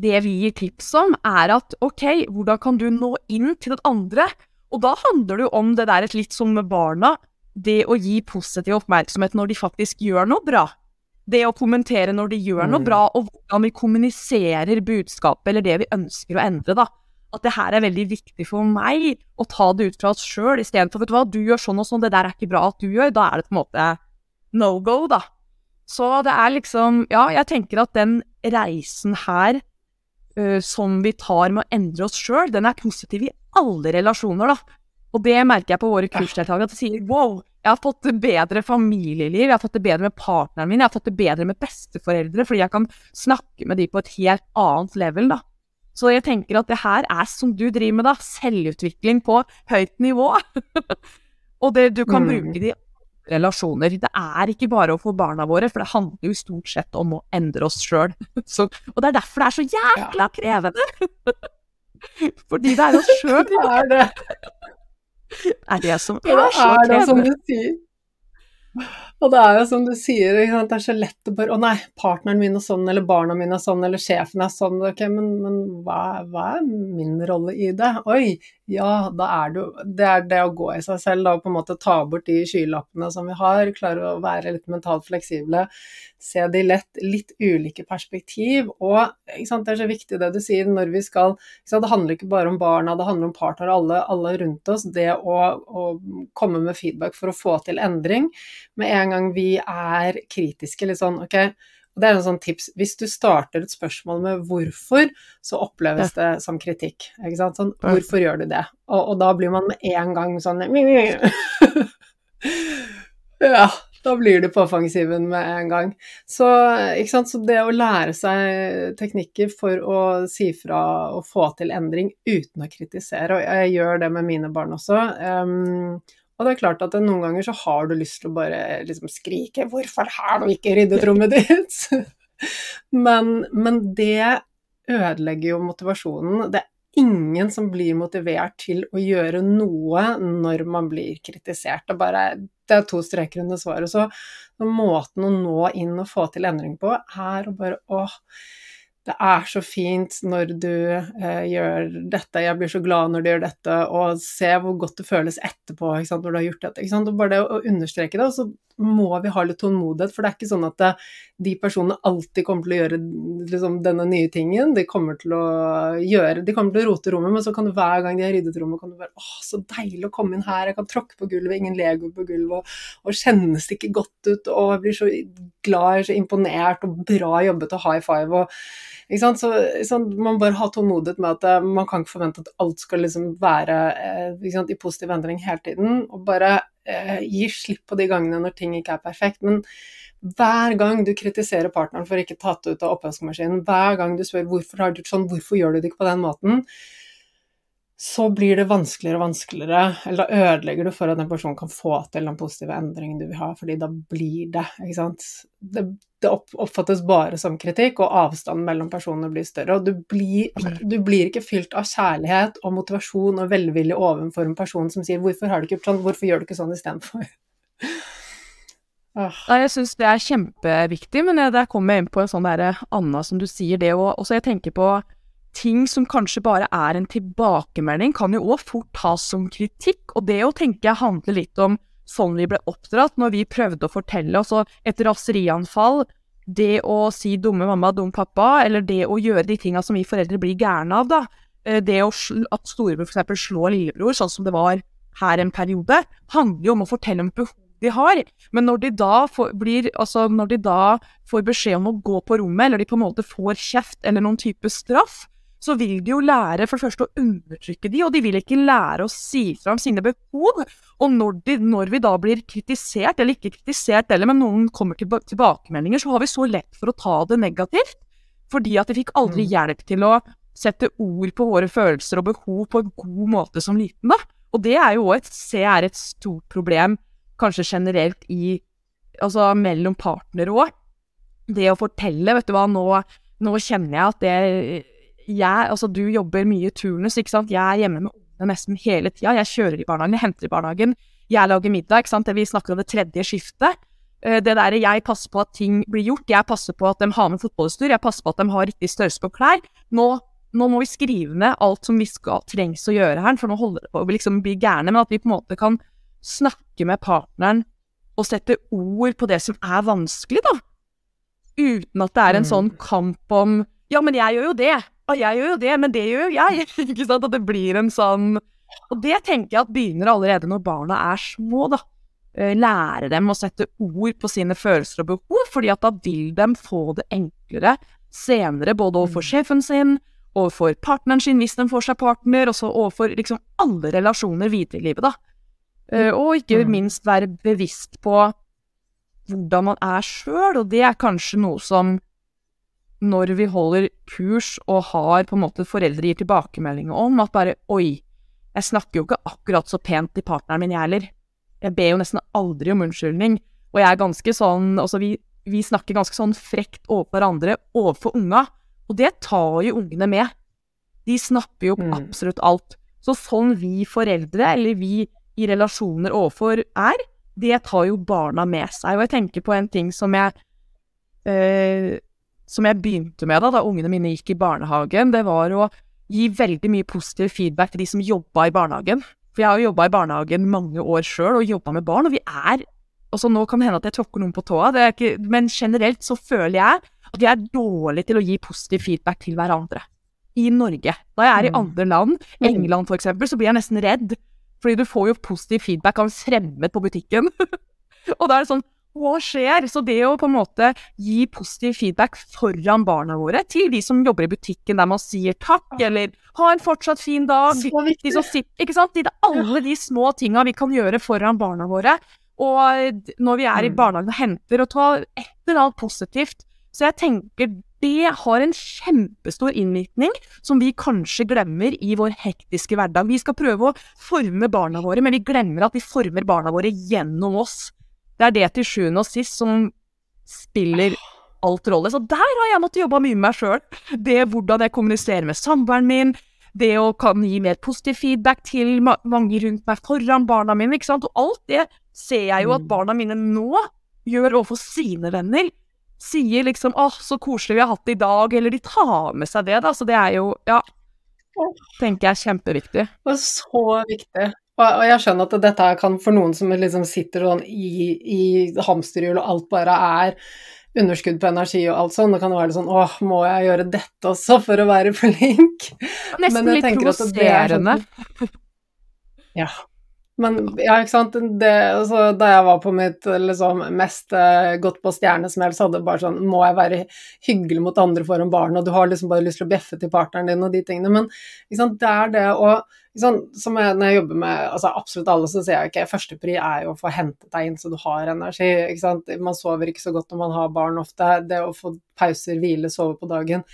det vi gir tips om, er at ok, hvordan kan du nå inn til den andre? Og da handler det jo om det der litt som med barna, det å gi positiv oppmerksomhet når de faktisk gjør noe bra. Det å kommentere når de gjør noe Mm. bra, og hvordan vi kommuniserer budskapet eller det vi ønsker å endre, da. At det her er veldig viktig for meg å ta det ut fra oss sjøl, istedenfor vet du hva, du gjør sånn og sånn, det der er ikke bra at du gjør. Da er det på en måte no go, da. Så det er liksom Ja, jeg tenker at den reisen her uh, som vi tar med å endre oss sjøl, den er positiv i alle relasjoner, da. Og det merker jeg på våre kursdeltakere, at de sier wow, jeg har fått det bedre familieliv, jeg har fått det bedre med partneren min, jeg har fått det bedre med besteforeldre, fordi jeg kan snakke med de på et helt annet level, da. Så jeg tenker at det her er som du driver med, da, selvutvikling på høyt nivå. og det, du kan Mm. bruke det i relasjoner. Det er ikke bare å få barna våre, for det handler jo stort sett om å endre oss sjøl. Og det er derfor det er så jækla krevende! Fordi det er oss sjøl Det er det. er det som Det er så er det som du sier. Og det er jo som du sier, det er så lett å bare Å nei, partneren min er sånn, eller barna mine er sånn, eller sjefen er sånn. Ok, men, men hva, hva er min rolle i det? Oi, ja, da er det Det er det å gå i seg selv, da, og på en måte ta bort de skylappene som vi har, klare å være litt mentalt fleksible, se de lett litt ulike perspektiv. Og sant, det er så viktig det du sier når vi skal sant, Det handler ikke bare om barna, det handler om partner, alle, alle rundt oss. Det å, å komme med feedback for å få til endring. Med en gang vi er kritiske, litt sånn ok, og det er en sånn tips, Hvis du starter et spørsmål med 'hvorfor', så oppleves det som kritikk. ikke sant? Sånn. 'Hvorfor gjør du det?' Og, og da blir man med en gang sånn Ja, da blir du på offensiven med en gang. Så, så det å lære seg teknikker for å si fra og få til endring uten å kritisere, og jeg gjør det med mine barn også. Um, og det er klart at noen ganger så har du lyst til å bare liksom skrike 'Hvorfor har du ikke ryddet rommet ditt?' men, men det ødelegger jo motivasjonen. Det er ingen som blir motivert til å gjøre noe når man blir kritisert. Det, bare, det er to streker under svaret. Så måten å nå inn og få til endring på, er å bare åh, det er så fint når du eh, gjør dette, jeg blir så glad når du gjør dette, og se hvor godt det føles etterpå når du har gjort dette. Og bare det å understreke det, og så må vi ha litt tålmodighet, for det er ikke sånn at det, de personene alltid kommer til å gjøre liksom, denne nye tingen. De kommer til å gjøre, de kommer til å rote rommet, men så kan du hver gang de har ryddet rommet, kan du være Å, så deilig å komme inn her, jeg kan tråkke på gulvet, ingen Lego på gulvet, og, og kjennes det ikke godt ut, og jeg blir så glad, jeg er så imponert, og bra jobbet, og high five, og ikke sant? Så, sånn, man bare har tålmodighet med at eh, man kan ikke forvente at alt skal liksom være ikke sant, i positiv endring hele tiden. Og bare eh, gi slipp på de gangene når ting ikke er perfekt. Men hver gang du kritiserer partneren for ikke tatt ut av oppvaskmaskinen, hver gang du spør hvorfor har du gjort sånn, hvorfor gjør du det ikke på den måten, så blir det vanskeligere og vanskeligere, eller da ødelegger du for at en person kan få til den positive endringen du vil ha, fordi da blir det, ikke sant. Det, det oppfattes bare som kritikk, og avstanden mellom personene blir større. Og du blir, du blir ikke fylt av kjærlighet og motivasjon og velvilje overfor en person som sier 'hvorfor har du ikke gjort sånn', 'hvorfor gjør du ikke sånn istedenfor'? Ah. Ja, jeg syns det er kjempeviktig, men jeg- der kommer jeg inn på en sånn derre Anna, som du sier det, og også jeg tenker på ting som kanskje bare er en tilbakemelding, kan jo òg fort tas som kritikk, og det å tenke jeg handler litt om sånn vi ble oppdratt når vi prøvde å fortelle oss, og et raserianfall, det å si dumme mamma, dum pappa, eller det å gjøre de tinga som vi foreldre blir gærne av, da, Eh, det å at storebror eksempel slår lillebror, sånn som det var her en periode, handler jo om å fortelle om behov de har. Men når de da får, blir, altså når de da får beskjed om å gå på rommet, eller de på en måte får kjeft eller noen type straff, så vil de jo lære for det første å undertrykke de, og de vil ikke lære å si fram sine behov. Og når, de, når vi da blir kritisert, eller ikke kritisert heller, men noen kommer til tilbakemeldinger, så har vi så lett for å ta det negativt. Fordi at de fikk aldri mm. hjelp til å sette ord på våre følelser og behov på en god måte som liten, da. Og det er jo òg et, C er et stort problem, kanskje generelt i Altså mellom partnere òg. Det å fortelle, vet du hva, nå, nå kjenner jeg at det jeg, altså du jobber mye turnus, ikke sant. Jeg er hjemme med ungene nesten hele tida. Jeg kjører i barnehagen, jeg henter i barnehagen. Jeg lager middag, ikke sant. Vi snakker om det tredje skiftet. Eh, det der jeg passer på at ting blir gjort. Jeg passer på at de har med fotballutstyr. Jeg passer på at de har riktig størrelse på klær. Nå nå må vi skrive ned alt som vi skal, trengs å gjøre her, for nå holder det på å liksom bli gærne. Men at vi på en måte kan snakke med partneren og sette ord på det som er vanskelig, da. Uten at det er en sånn mm. kamp om Ja, men jeg gjør jo det. Og jeg gjør jo det, men det gjør jo jeg. Ikke sant? At det blir en sånn Og det tenker jeg at begynner allerede når barna er små, da. Eh, lære dem å sette ord på sine følelser og behov, fordi at da vil de få det enklere senere, både overfor mm. sjefen sin, overfor partneren sin hvis den får seg partner, og så overfor liksom alle relasjoner videre i livet, da. Uh, og ikke mm. minst være bevisst på hvordan man er sjøl, og det er kanskje noe som når vi holder kurs og har på en måte foreldre gir tilbakemeldinger om at bare oi, jeg snakker jo ikke akkurat så pent til partneren min, jeg heller. Jeg ber jo nesten aldri om unnskyldning, og jeg er ganske sånn Altså, vi, vi snakker ganske sånn frekt overfor hverandre overfor unga, og det tar jo ungene med. De snapper jo opp mm. absolutt alt. Så sånn vi foreldre, eller vi i relasjoner overfor, er, det tar jo barna med seg. Og jeg tenker på en ting som jeg øh, Som jeg begynte med da, da ungene mine gikk i barnehagen. Det var å gi veldig mye positiv feedback til de som jobba i barnehagen. For jeg har jo jobba i barnehagen mange år sjøl, og jobba med barn, og vi er Altså, nå kan det hende at jeg tråkker noen på tåa, ikke, men generelt så føler jeg at vi er dårlige til å gi positiv feedback til hverandre. I Norge. Da jeg er i mm. andre land, mm. England for eksempel, så blir jeg nesten redd. Fordi du får jo positiv feedback av en fremmed på butikken. og da er det sånn hva skjer? Så det å på en måte gi positiv feedback foran barna våre, til de som jobber i butikken der man sier takk, eller ha en fortsatt fin dag. De sitter, ikke sant? De, alle de små tinga vi kan gjøre foran barna våre. Og når vi er i mm. barnehagen og henter, og ta et eller annet positivt så jeg tenker det har en kjempestor innvirkning som vi kanskje glemmer i vår hektiske hverdag. Vi skal prøve å forme barna våre, men vi glemmer at vi former barna våre gjennom oss. Det er det til sjuende og sist som spiller alt rolle. Så der har jeg måttet jobbe mye med meg sjøl. Det hvordan jeg kommuniserer med samboeren min, det å kan gi mer positiv feedback til mange rundt meg foran barna mine, ikke sant. Og alt det ser jeg jo at mm. barna mine nå gjør overfor sine venner sier liksom 'Å, så koselig vi har hatt det i dag', eller de tar med seg det, da. Så det er jo, ja Tenker jeg er kjempeviktig. Og så viktig. Og, og jeg skjønner at dette kan for noen som liksom sitter sånn i, i hamsterhjul, og alt bare er underskudd på energi og alt sånn, da kan det være sånn åh, må jeg gjøre dette også for å være flink? Nesten litt sånn provoserende. Sånn, ja. Men ja, ikke sant. Det, altså, da jeg var på mitt liksom, mest uh, godt på stjernesmell, så hadde det bare sånn Må jeg være hyggelig mot andre foran barn, og du har liksom bare lyst til å bjeffe til partneren din og de tingene. Men ikke sant, det er det å som jeg, Når jeg jobber med altså, absolutt alle, så sier jeg ikke førstepri er jo å få hentet deg inn så du har energi. Man sover ikke så godt når man har barn ofte. Det å få pauser, hvile, sove på dagen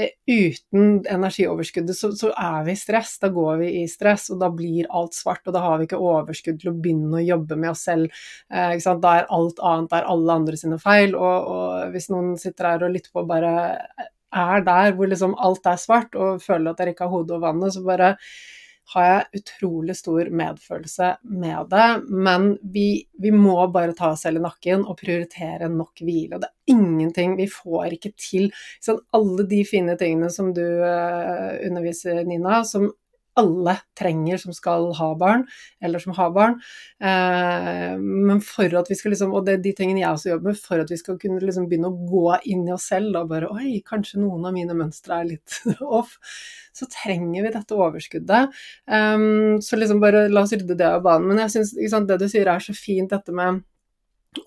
uten energioverskuddet så, så, er vi i stress, da går vi i stress, og da blir alt svart, og da har vi ikke overskudd til å begynne å jobbe med oss selv. Eh, da er alt annet er alle andre sine feil, og, og hvis noen sitter her og lytter på og bare er der hvor liksom alt er svart, og føler at dere ikke har hodet over vannet, så bare har jeg utrolig stor medfølelse med det. Men vi, vi, må bare ta oss selv i nakken og prioritere nok hvile. Det er ingenting Vi får ikke til sånn, alle de fine tingene som du uh, underviser, Nina, som alle trenger som skal ha barn, eller som har barn. Eh, men for at vi skal liksom, og det er de tingene jeg også jobber med, for at vi skal kunne liksom begynne å gå inn i oss selv og bare Oi, kanskje noen av mine mønstre er litt off så trenger vi dette overskuddet. Um, så liksom bare la oss rydde det av banen. Men jeg syns det du sier er så fint, dette med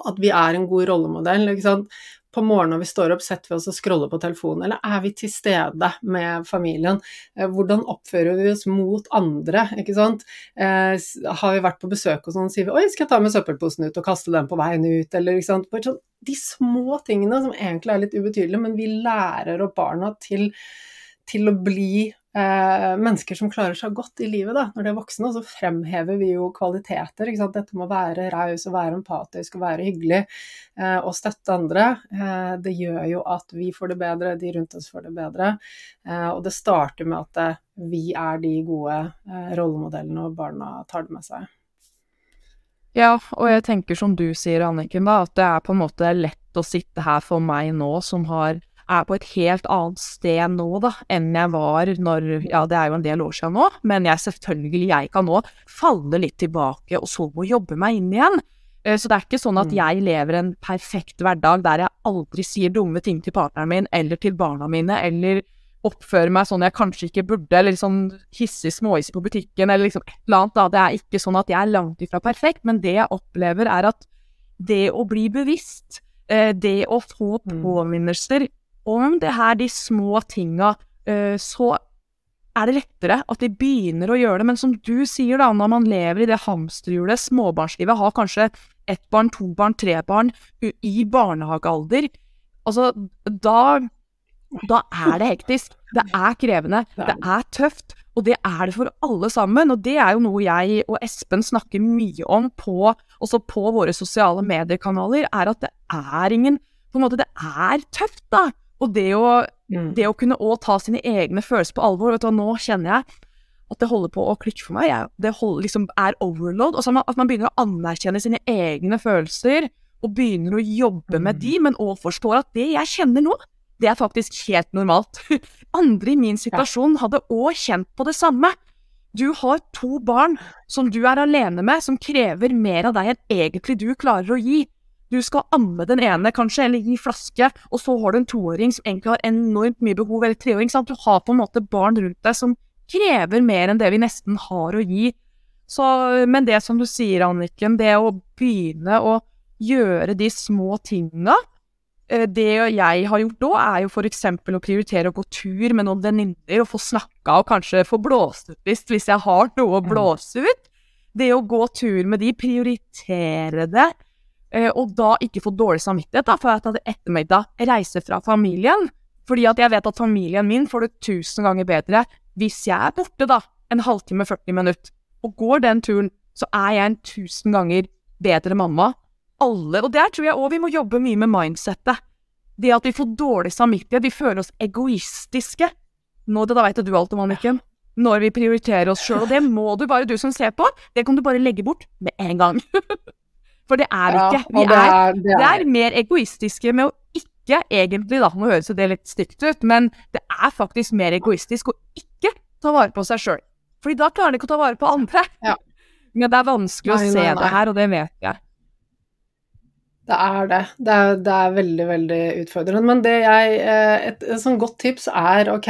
at vi er en god rollemodell. ikke sant? på morgenen når vi står opp, setter vi oss og scroller på telefonen, eller er vi til stede med familien? Eh, hvordan oppfører vi oss mot andre, ikke sant? Eh, har vi vært på besøk hos noen, sier vi 'oi, skal jeg ta med søppelposen ut og kaste den på veien ut', eller ikke sant. Sånn, de små tingene som egentlig er litt ubetydelige, men vi lærer opp barna til, til å bli mennesker som klarer seg godt i livet da, når de er voksne. Så fremhever vi jo kvaliteter. Dette med å være raus og være empatisk og være hyggelig eh, og støtte andre. Eh, det gjør jo at vi får det bedre, de rundt oss får det bedre. Eh, og det starter med at eh, vi er de gode eh, rollemodellene, og barna tar det med seg. Ja, og jeg tenker som du sier, Anniken, da, at det er på en måte lett å sitte her for meg nå som har er på et helt annet sted nå da, enn jeg var når Ja, det er jo en del år siden nå, men jeg selvfølgelig, jeg kan nå falle litt tilbake og så må jobbe meg inn igjen. Eh, så det er ikke sånn at mm. jeg lever en perfekt hverdag der jeg aldri sier dumme ting til partneren min eller til barna mine, eller oppfører meg sånn jeg kanskje ikke burde, eller sånn hissig småhiss på butikken, eller liksom et eller annet. da. Det er ikke sånn at jeg er langt ifra perfekt, men det jeg opplever, er at det å bli bevisst, eh, det å få mm. påminnelser om det her, de små tinga, uh, så er det lettere at de begynner å gjøre det. Men som du sier, da, når man lever i det hamsterhjulet, småbarnslivet, har kanskje ett barn, to barn, tre barn i barnehagealder, altså da da er det hektisk. Det er krevende. Det er tøft. Og det er det for alle sammen. Og det er jo noe jeg og Espen snakker mye om på, også på våre sosiale mediekanaler, er at det er ingen På en måte, det er tøft, da. Og det å, mm. det å kunne òg ta sine egne følelser på alvor vet du, Nå kjenner jeg at det holder på å klikke for meg. Jeg, det holder, liksom, er overload. Altså at man begynner å anerkjenne sine egne følelser, og begynner å jobbe med de, mm. men òg forstår at det jeg kjenner nå, det er faktisk helt normalt. Andre i min situasjon hadde òg kjent på det samme. Du har to barn som du er alene med, som krever mer av deg enn egentlig du klarer å gi. Du skal amme den ene, kanskje, eller gi flaske, og så har du en toåring som egentlig har enormt mye behov, eller treåring. Sant? Du har på en måte barn rundt deg som krever mer enn det vi nesten har å gi. Så, men det som du sier, Anniken, det å begynne å gjøre de små tinga eh, Det jeg har gjort da, er jo eksempel å prioritere å gå tur med noen venninner og få snakka og kanskje få blåst ut hvis, hvis jeg har noe å blåse ut. Det å gå tur med de, prioritere det, og da ikke få dårlig samvittighet da, for at jeg hadde ettermiddag reise fra familien. Fordi at jeg vet at familien min får det tusen ganger bedre hvis jeg er borte da, en halvtime, 40 minutter. Og går den turen, så er jeg en tusen ganger bedre mamma. Alle, og der tror jeg òg vi må jobbe mye med mindsettet. Det at vi får dårlig samvittighet, vi føler oss egoistiske. Nå, det da veit du alt om, Anniken. Når vi prioriterer oss sjøl, og det må du bare, du som ser på, det kan du bare legge bort med en gang. For det er vi ja, ikke. Vi er, det er, det er. er, mer egoistiske med å ikke egentlig, da, nå høres det litt stygt ut, men det er faktisk mer egoistisk å ikke ta vare på seg sjøl. Fordi da klarer de ikke å ta vare på andre. Ja. Men det er vanskelig nei, å se nei, nei. det her, og det vet jeg. Det er det. Det er, det er veldig, veldig utfordrende. Men det jeg eh, Et, et sånn godt tips er ok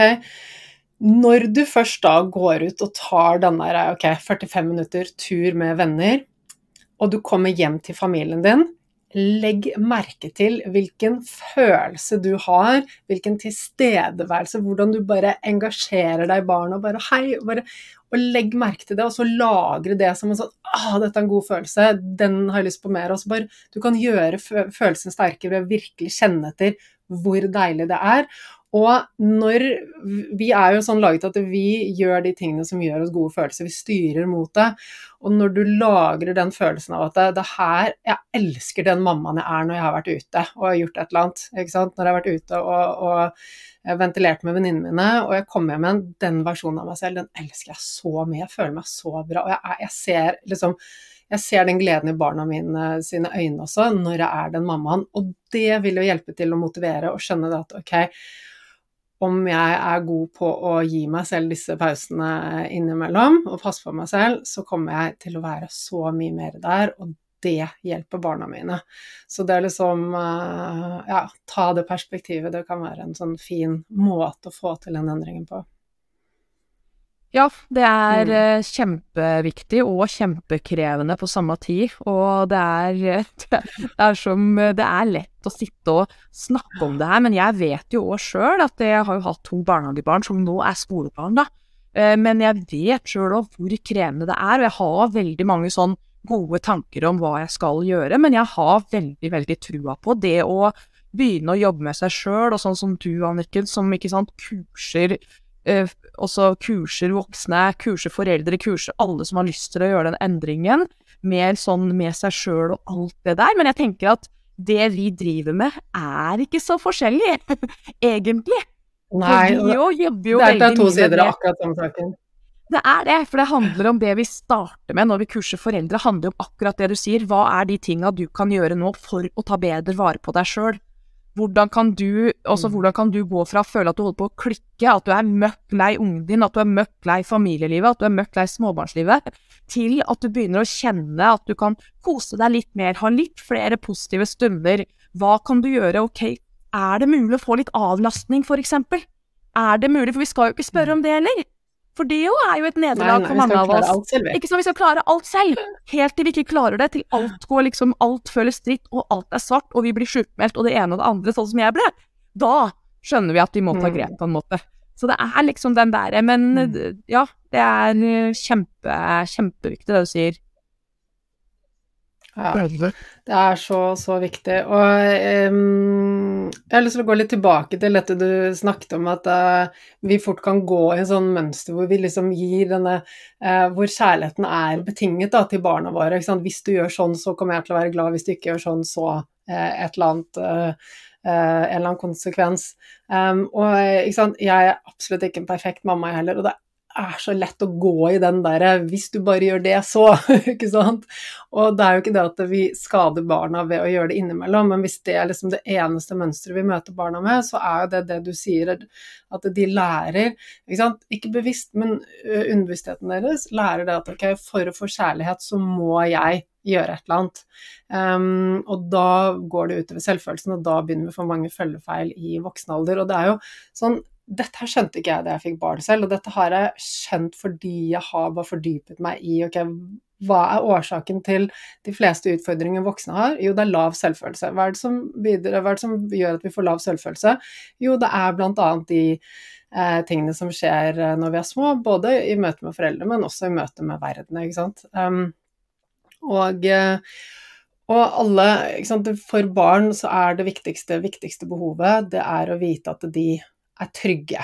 Når du først da går ut og tar denne ok, 45 minutter tur med venner, og du kommer hjem til familien din, legg merke til hvilken følelse du har, hvilken tilstedeværelse, hvordan du bare engasjerer deg i barna. Bare hei, bare, og legg merke til det, og så lagre det som en sånn ah, dette er en god følelse, den har jeg lyst på mer Og så Bare, du kan gjøre følelsen sterkere ved å virkelig kjenne etter hvor deilig det er. Og når Vi er jo sånn laget at vi gjør de tingene som gjør oss gode følelser. Vi styrer mot det. Og når du lagrer den følelsen av at det, det her Jeg elsker den mammaen jeg er når jeg har vært ute og har gjort et eller annet. ikke sant? Når jeg har vært ute og, og ventilert med venninnene mine, og jeg kommer hjem med den versjonen av meg selv, den elsker jeg så mye. Jeg føler meg så bra. Og jeg, jeg ser liksom jeg ser den gleden i barna mine sine øyne også, når jeg er den mammaen. Og det vil jo hjelpe til å motivere og skjønne at ok, om jeg er god på å gi meg selv disse pausene innimellom og passe på meg selv, så kommer jeg til å være så mye mer der, og det hjelper barna mine. Så det er liksom eh, Ja, ta det perspektivet. Det kan være en sånn fin måte å få til den endringen på. Ja, det er mm. kjempeviktig og kjempekrevende på samme tid. Og det er, det er, som Det er lett å sitte og snakke om det her, men jeg vet jo òg sjøl at jeg har jo hatt to barnehagebarn som nå er skolebarn, da. Eh, men jeg vet sjøl òg hvor krevende det er, og jeg har veldig mange sånn gode tanker om hva jeg skal gjøre, men jeg har veldig, veldig trua på det å begynne å jobbe med seg sjøl, og sånn som du, Anniken, som ikke sant, kurser eh, også kurser voksne, kurser foreldre, kurser alle som har lyst til å gjøre den endringen. Mer sånn med seg sjøl og alt det der. Men jeg tenker at det vi driver med, er ikke så forskjellig, egentlig. Nei, vi jo jobber jo Det er to sider av akkurat samme saken. Det er det, for det handler om det vi starter med når vi kurser foreldre. handler om akkurat det du sier. Hva er de tinga du kan gjøre nå for å ta bedre vare på deg sjøl? Hvordan kan du, også, mm. hvordan kan du gå fra å føle at du holder på å klikke, at du er møkk lei ungen din, at du er møkk lei familielivet, at du er møkk lei småbarnslivet, til at du begynner å kjenne at du kan kose deg litt mer, ha litt flere positive stunder. Hva kan du gjøre? Ok, er det mulig å få litt avlastning, eksempel? Er det mulig, for vi skal jo ikke spørre om det heller. For det jo er jo et nederlag for mange av oss. Ikke sånn at vi skal klare alt selv. Helt til vi ikke klarer det, til alt går liksom, alt føles dritt, og alt er svart, og vi blir sjukmeldt, og det ene og det andre, sånn som jeg ble. Da skjønner vi at vi må ta mm. grep på en måte. Så det er liksom den derre Men mm. ja, det er kjempe, kjempeviktig det du sier. Ja, det er så, så viktig. Og um, jeg har lyst til å gå litt tilbake til dette du snakket om, at uh, vi fort kan gå i en sånn mønster hvor vi liksom gir denne uh, Hvor kjærligheten er betinget da, til barna våre. Hvis du gjør sånn, så kommer jeg til å være glad. Hvis du ikke gjør sånn, så uh, et eller annet en eller annen konsekvens. Um, og jeg er absolutt ikke en perfekt mamma, jeg heller. Og det er så lett å gå i den derre 'hvis du bare gjør det, så', ikke sant. Og det er jo ikke det at vi skader barna ved å gjøre det innimellom, men hvis det er liksom det eneste mønsteret vi møter barna med, så er jo det det du sier, at de lærer, ikke sant, ikke bevisst, men underbevisstheten deres lærer det at ok, for å få kjærlighet så må jeg gjøre et eller annet. Um, og da går det utover selvfølelsen, og da begynner vi å få mange følgefeil i voksen alder. Og det er jo sånn dette her skjønte ikke jeg da jeg fikk barn selv, og dette har jeg skjønt fordi jeg har bare fordypet meg i ok, hva er årsaken til de fleste utfordringer voksne har? Jo, det er lav selvfølelse. Hva er det som, videre, er det som gjør at vi får lav selvfølelse? Jo, det er bl.a. de eh, tingene som skjer eh, når vi er små, både i møte med foreldre, men også i møte med verden, ikke sant. Um, og eh, og alle, For barn så er det viktigste, viktigste behovet det er å vite at de er trygge.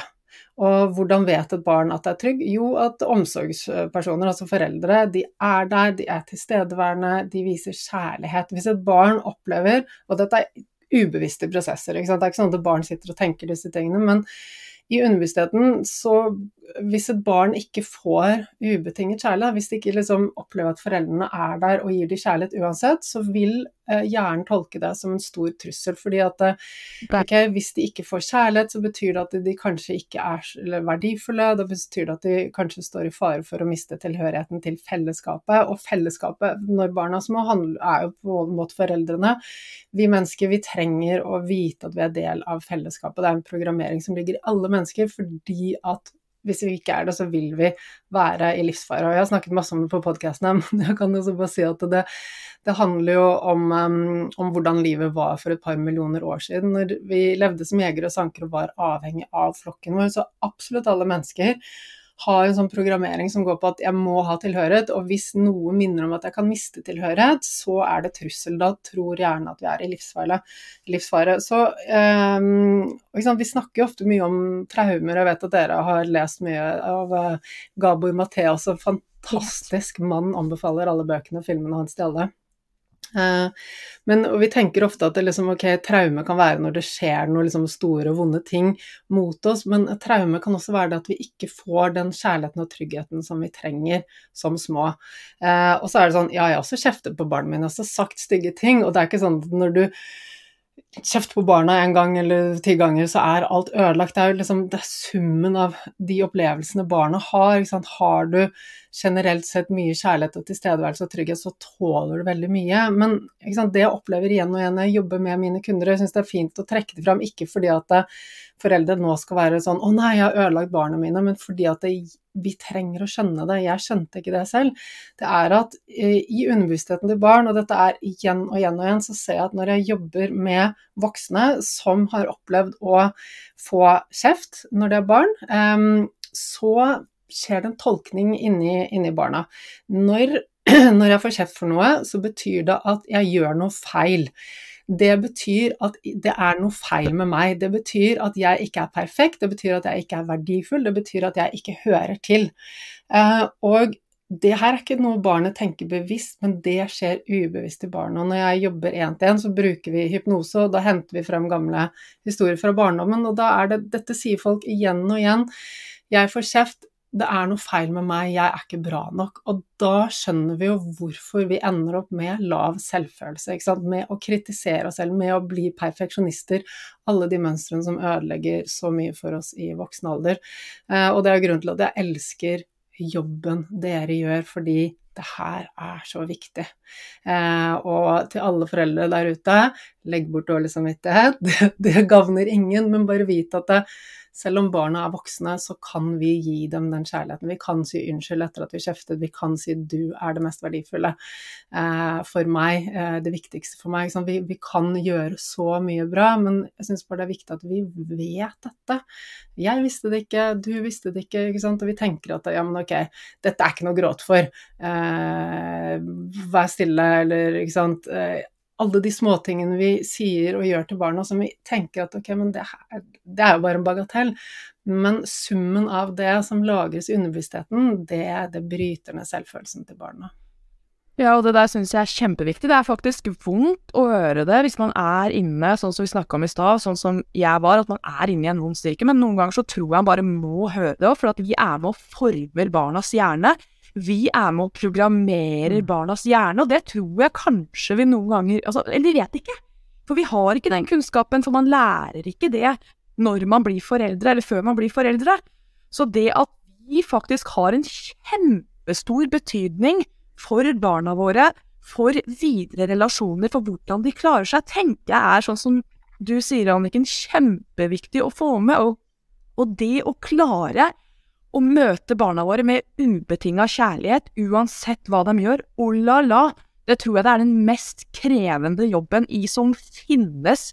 Og hvordan vet et barn at det er trygg? Jo, at omsorgspersoner, altså foreldre, de er der, de er tilstedeværende, de viser kjærlighet. Hvis et barn opplever Og dette er ubevisste prosesser, det er ikke sånn at barn sitter og tenker disse tingene, men i underbevisstheten så hvis et barn ikke får ubetinget kjærlighet, hvis de ikke liksom opplever at foreldrene er der og gir dem kjærlighet uansett, så vil hjernen tolke det som en stor trussel. fordi at eh, okay, hvis de ikke får kjærlighet, så betyr det at de kanskje ikke er verdifulle. Da betyr det at de kanskje står i fare for å miste tilhørigheten til fellesskapet. Og fellesskapet, når barna er små, er jo på en måte foreldrene. Vi mennesker vi trenger å vite at vi er del av fellesskapet. Det er en programmering som ligger i alle mennesker fordi at hvis vi ikke er det, så vil vi være i livsfare. Og jeg har snakket masse om det på podkastene, men jeg kan også bare si at det, det handler jo om, um, om, hvordan livet var for et par millioner år siden, når vi levde som jegere og sankere og var avhengig av flokken vår. Så absolutt alle mennesker har en sånn programmering som går på at jeg må ha tilhørighet, og hvis noe minner om at jeg kan miste tilhørighet, så er det trussel. Da tror gjerne at vi er i livsfare. Så um, Vi snakker jo ofte mye om traumer, og jeg vet at dere har lest mye av uh, Gabor Matheas, en fantastisk mann, anbefaler alle bøkene og filmene hans til alle. Eh, men vi tenker ofte at liksom, okay, traume kan være når det skjer noen liksom store og vonde ting mot oss, men traume kan også være det at vi ikke får den kjærligheten og tryggheten som vi trenger som små. Eh, og så er det sånn, ja, jeg har også kjeftet på barna mine, jeg har også sagt stygge ting, og det er ikke sånn at når du kjeft på barna en gang eller ti ganger, så er alt ødelagt. Det er jo liksom det er summen av de opplevelsene barna har. Har du generelt sett mye kjærlighet og tilstedeværelse og trygghet, så tåler du veldig mye. Men det jeg opplever igjen og igjen når jeg jobber med mine kunder, jeg syns det er fint å trekke det fram, ikke fordi at foreldre nå skal være sånn 'Å nei, jeg har ødelagt barna mine', men fordi at det, vi trenger å skjønne det, jeg skjønte ikke det selv, det er at eh, i underbevisstheten til barn, og dette er igjen og igjen og igjen, så ser jeg at når jeg jobber med voksne som har opplevd å få kjeft når de er barn, ehm, så skjer det en tolkning inni, inni barna. Når, når jeg får kjeft for noe, så betyr det at jeg gjør noe feil det betyr at det er noe feil med meg. Det betyr at jeg ikke er perfekt, det betyr at jeg ikke er verdifull, det betyr at jeg ikke hører til. Eh, og det her er ikke noe barnet tenker bevisst, men det skjer ubevisst i barnet. Og når jeg jobber én til én, så bruker vi hypnose, og da henter vi frem gamle historier fra barndommen. Og da er det Dette sier folk igjen og igjen. Jeg får kjeft, det er noe feil med meg, jeg er ikke bra nok. Og da skjønner vi jo hvorfor vi ender opp med lav selvfølelse. Med å kritisere oss selv, med å bli perfeksjonister. Alle de mønstrene som ødelegger så mye for oss i voksen alder. Eh, og det er grunnen til at jeg elsker jobben dere gjør, fordi det her er så viktig. Eh, og til alle foreldre der ute, legg bort dårlig samvittighet. Det, det gagner ingen, men bare vit at det, selv om barna er voksne, så kan vi gi dem den kjærligheten. Vi kan si unnskyld etter at vi kjeftet, vi kan si du er det mest verdifulle eh, for meg, eh, det viktigste for meg. Vi, vi, kan gjøre så mye bra, men jeg syns bare det er viktig at vi vet dette. Jeg visste det ikke, du visste det ikke, ikke og vi tenker at ja, men ok, dette er ikke noe gråt for. Eh, vær stille, eller ikke sant. Alle de småtingene vi sier og gjør til barna som vi tenker at ok, men det, her, det er jo bare en bagatell. Men summen av det som lagres i underbevisstheten, det, det bryter ned selvfølelsen til barna. Ja, og det der syns jeg er kjempeviktig. Det er faktisk vondt å høre det hvis man er inne, sånn som vi snakka om i stad, sånn som jeg var, at man er inne i en vond styrke. Men noen ganger så tror jeg man bare må høre det, for at vi er med og former barnas hjerne vi er med og programmerer mm. barnas hjerne, og det tror jeg kanskje vi noen ganger altså, Eller vet ikke. For vi har ikke den kunnskapen, for man lærer ikke det når man blir foreldre, eller før man blir foreldre. Så det at vi faktisk har en kjempestor betydning for barna våre, for videre relasjoner, for hvordan de klarer seg, tenker jeg er sånn som du sier, Anniken, kjempeviktig å få med. Og, og det å klare å møte barna våre med ubetinga kjærlighet, uansett hva de gjør, oh la la, det tror jeg det er den mest krevende jobben i som finnes.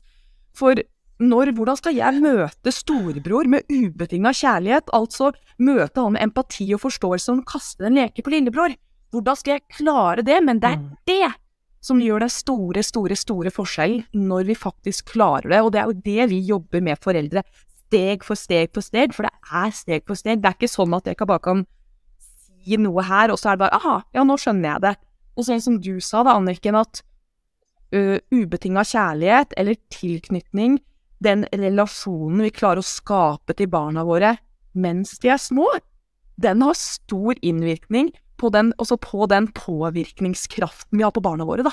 For når, hvordan skal jeg møte storebror med ubetinga kjærlighet, altså møte han med empati og forståelse og kaste en leke på lillebror? Hvordan skal jeg klare det? Men det er mm. det som gjør den store, store, store forskjellen når vi faktisk klarer det, og det er jo det vi jobber med foreldre steg for steg for steg, for det er steg for steg. Det er ikke sånn at jeg bare kan si noe her, og så er det bare aha, ja, nå skjønner jeg det. Og sånn som du sa da, Anniken, at uh, ubetinga kjærlighet eller tilknytning, den relasjonen vi klarer å skape til barna våre mens de er små, den har stor innvirkning på den, på den påvirkningskraften vi har på barna våre, da.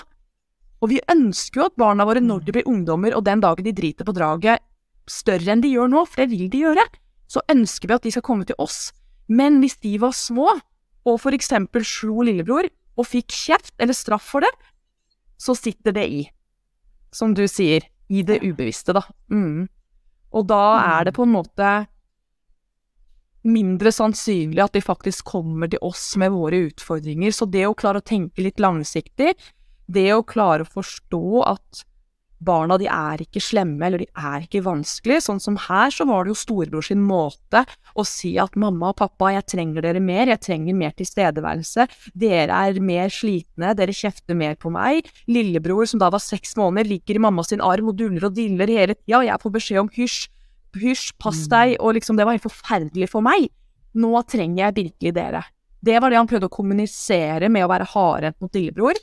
Og vi ønsker jo at barna våre, når de blir ungdommer, og den dagen de driter på draget, større enn de gjør nå, for det vil de gjøre, så ønsker vi at de skal komme til oss. Men hvis de var små, og for eksempel slo lillebror, og fikk kjeft eller straff for det, så sitter det i. Som du sier, i det ubevisste, da. Mm. Og da er det på en måte mindre sannsynlig at de faktisk kommer til oss med våre utfordringer. Så det å klare å tenke litt langsiktig, det å klare å forstå at barna de er ikke slemme, eller de er ikke vanskelige. Sånn som her, så var det jo storebror sin måte å si at mamma og pappa, jeg trenger dere mer, jeg trenger mer tilstedeværelse, dere er mer slitne, dere kjefter mer på meg. Lillebror, som da var seks måneder, ligger i mamma sin arm og duller og diller hele tida, og jeg får beskjed om hysj, hysj, pass mm. deg, og liksom, det var helt forferdelig for meg. Nå trenger jeg virkelig dere. Det var det han prøvde å kommunisere med å være hardhendt mot lillebror.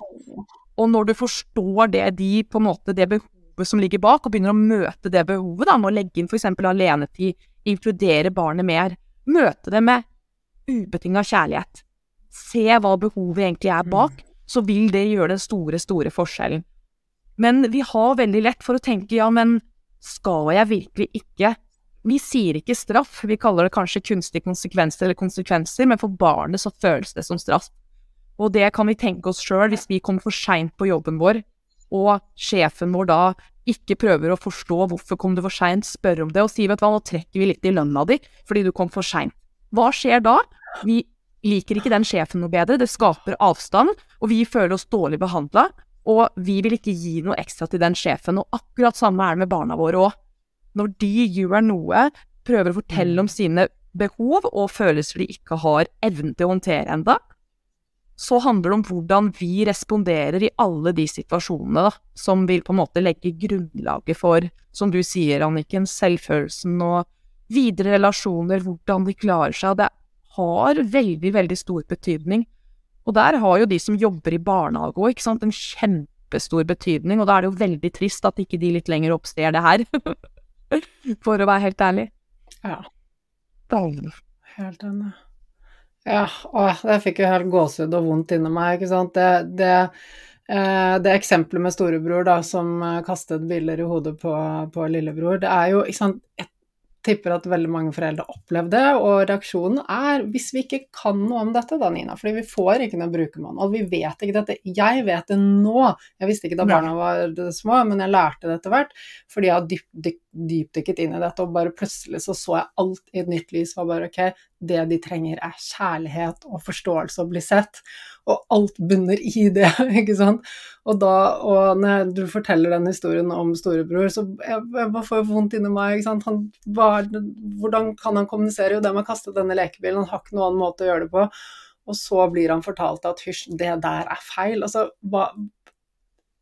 Og når du forstår det, de, på en måte, det behovet som ligger bak, og begynner å møte det behovet da, med å legge inn f.eks. alenetid, inkludere barnet mer, møte det med ubetinga kjærlighet, se hva behovet egentlig er bak, så vil det gjøre den store, store forskjellen. Men vi har veldig lett for å tenke ja, men skal jeg virkelig ikke Vi sier ikke straff, vi kaller det kanskje kunstige konsekvenser eller konsekvenser, men for barnet så føles det som straff. Og det kan vi tenke oss sjøl hvis vi kommer for seint på jobben vår, og sjefen vår da ikke prøver å forstå hvorfor kom du for seint, spør om det og sier vet du hva, nå trekker vi litt i lønna di fordi du kom for seint. Hva skjer da? Vi liker ikke den sjefen noe bedre, det skaper avstand, og vi føler oss dårlig behandla. Og vi vil ikke gi noe ekstra til den sjefen, og akkurat samme er det med barna våre òg. Når de gjør noe, prøver å fortelle om sine behov og følelser de ikke har evnen til å håndtere enda, så handler det om hvordan vi responderer i alle de situasjonene da, som vil på en måte legge grunnlaget for, som du sier, Anniken, selvfølelsen og videre relasjoner, hvordan de klarer seg. Det har veldig, veldig stor betydning. Og der har jo de som jobber i barnehage òg, ikke sant, en kjempestor betydning, og da er det jo veldig trist at ikke de litt lenger oppstår det her, for å være helt ærlig. Ja. Helt enig. Ja, åh, det fikk jo helt gåsehud og vondt inni meg, ikke sant. Det, det, eh, det eksempelet med storebror da, som eh, kastet biller i hodet på, på lillebror, det er jo ikke sant, et tipper at veldig mange foreldre opplevde det, og reaksjonen er hvis vi ikke kan noe om dette, da, Nina, fordi vi får ikke noe brukermanual, vi vet ikke dette. Jeg vet det nå, jeg visste ikke da barna var små, men jeg lærte det etter hvert, fordi jeg har dyp, dypdykket inn i dette, og bare plutselig så så jeg alt i et nytt lys, var bare ok, det de trenger er kjærlighet og forståelse og bli sett, og alt bunner i det, ikke sant. Og da, og når du forteller den historien om storebror, så jeg, jeg får jo vondt inni meg, ikke sant. Han, hva, hvordan kan han kommunisere? Jo, det med å kaste denne lekebilen, han har ikke noen annen måte å gjøre det på. Og så blir han fortalt at hysj, det der er feil. Altså, hva,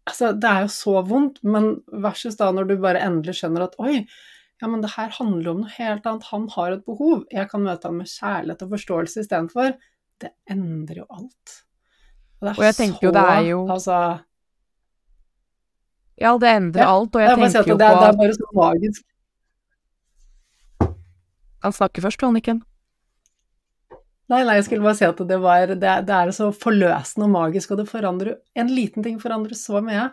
altså, det er jo så vondt, men versus da når du bare endelig skjønner at oi, ja, men det her handler om noe helt annet, han har et behov, jeg kan møte ham med kjærlighet og forståelse istedenfor. Det endrer jo alt. Og, og jeg tenker så, jo det er jo altså, Ja, det endrer ja, alt, og jeg, jeg tenker jo det, Det er bare så magisk. Han snakker først, Anniken. Nei, nei, jeg skulle bare si at det, var, det, det er så forløsende og magisk, og det forandrer En liten ting forandrer så mye.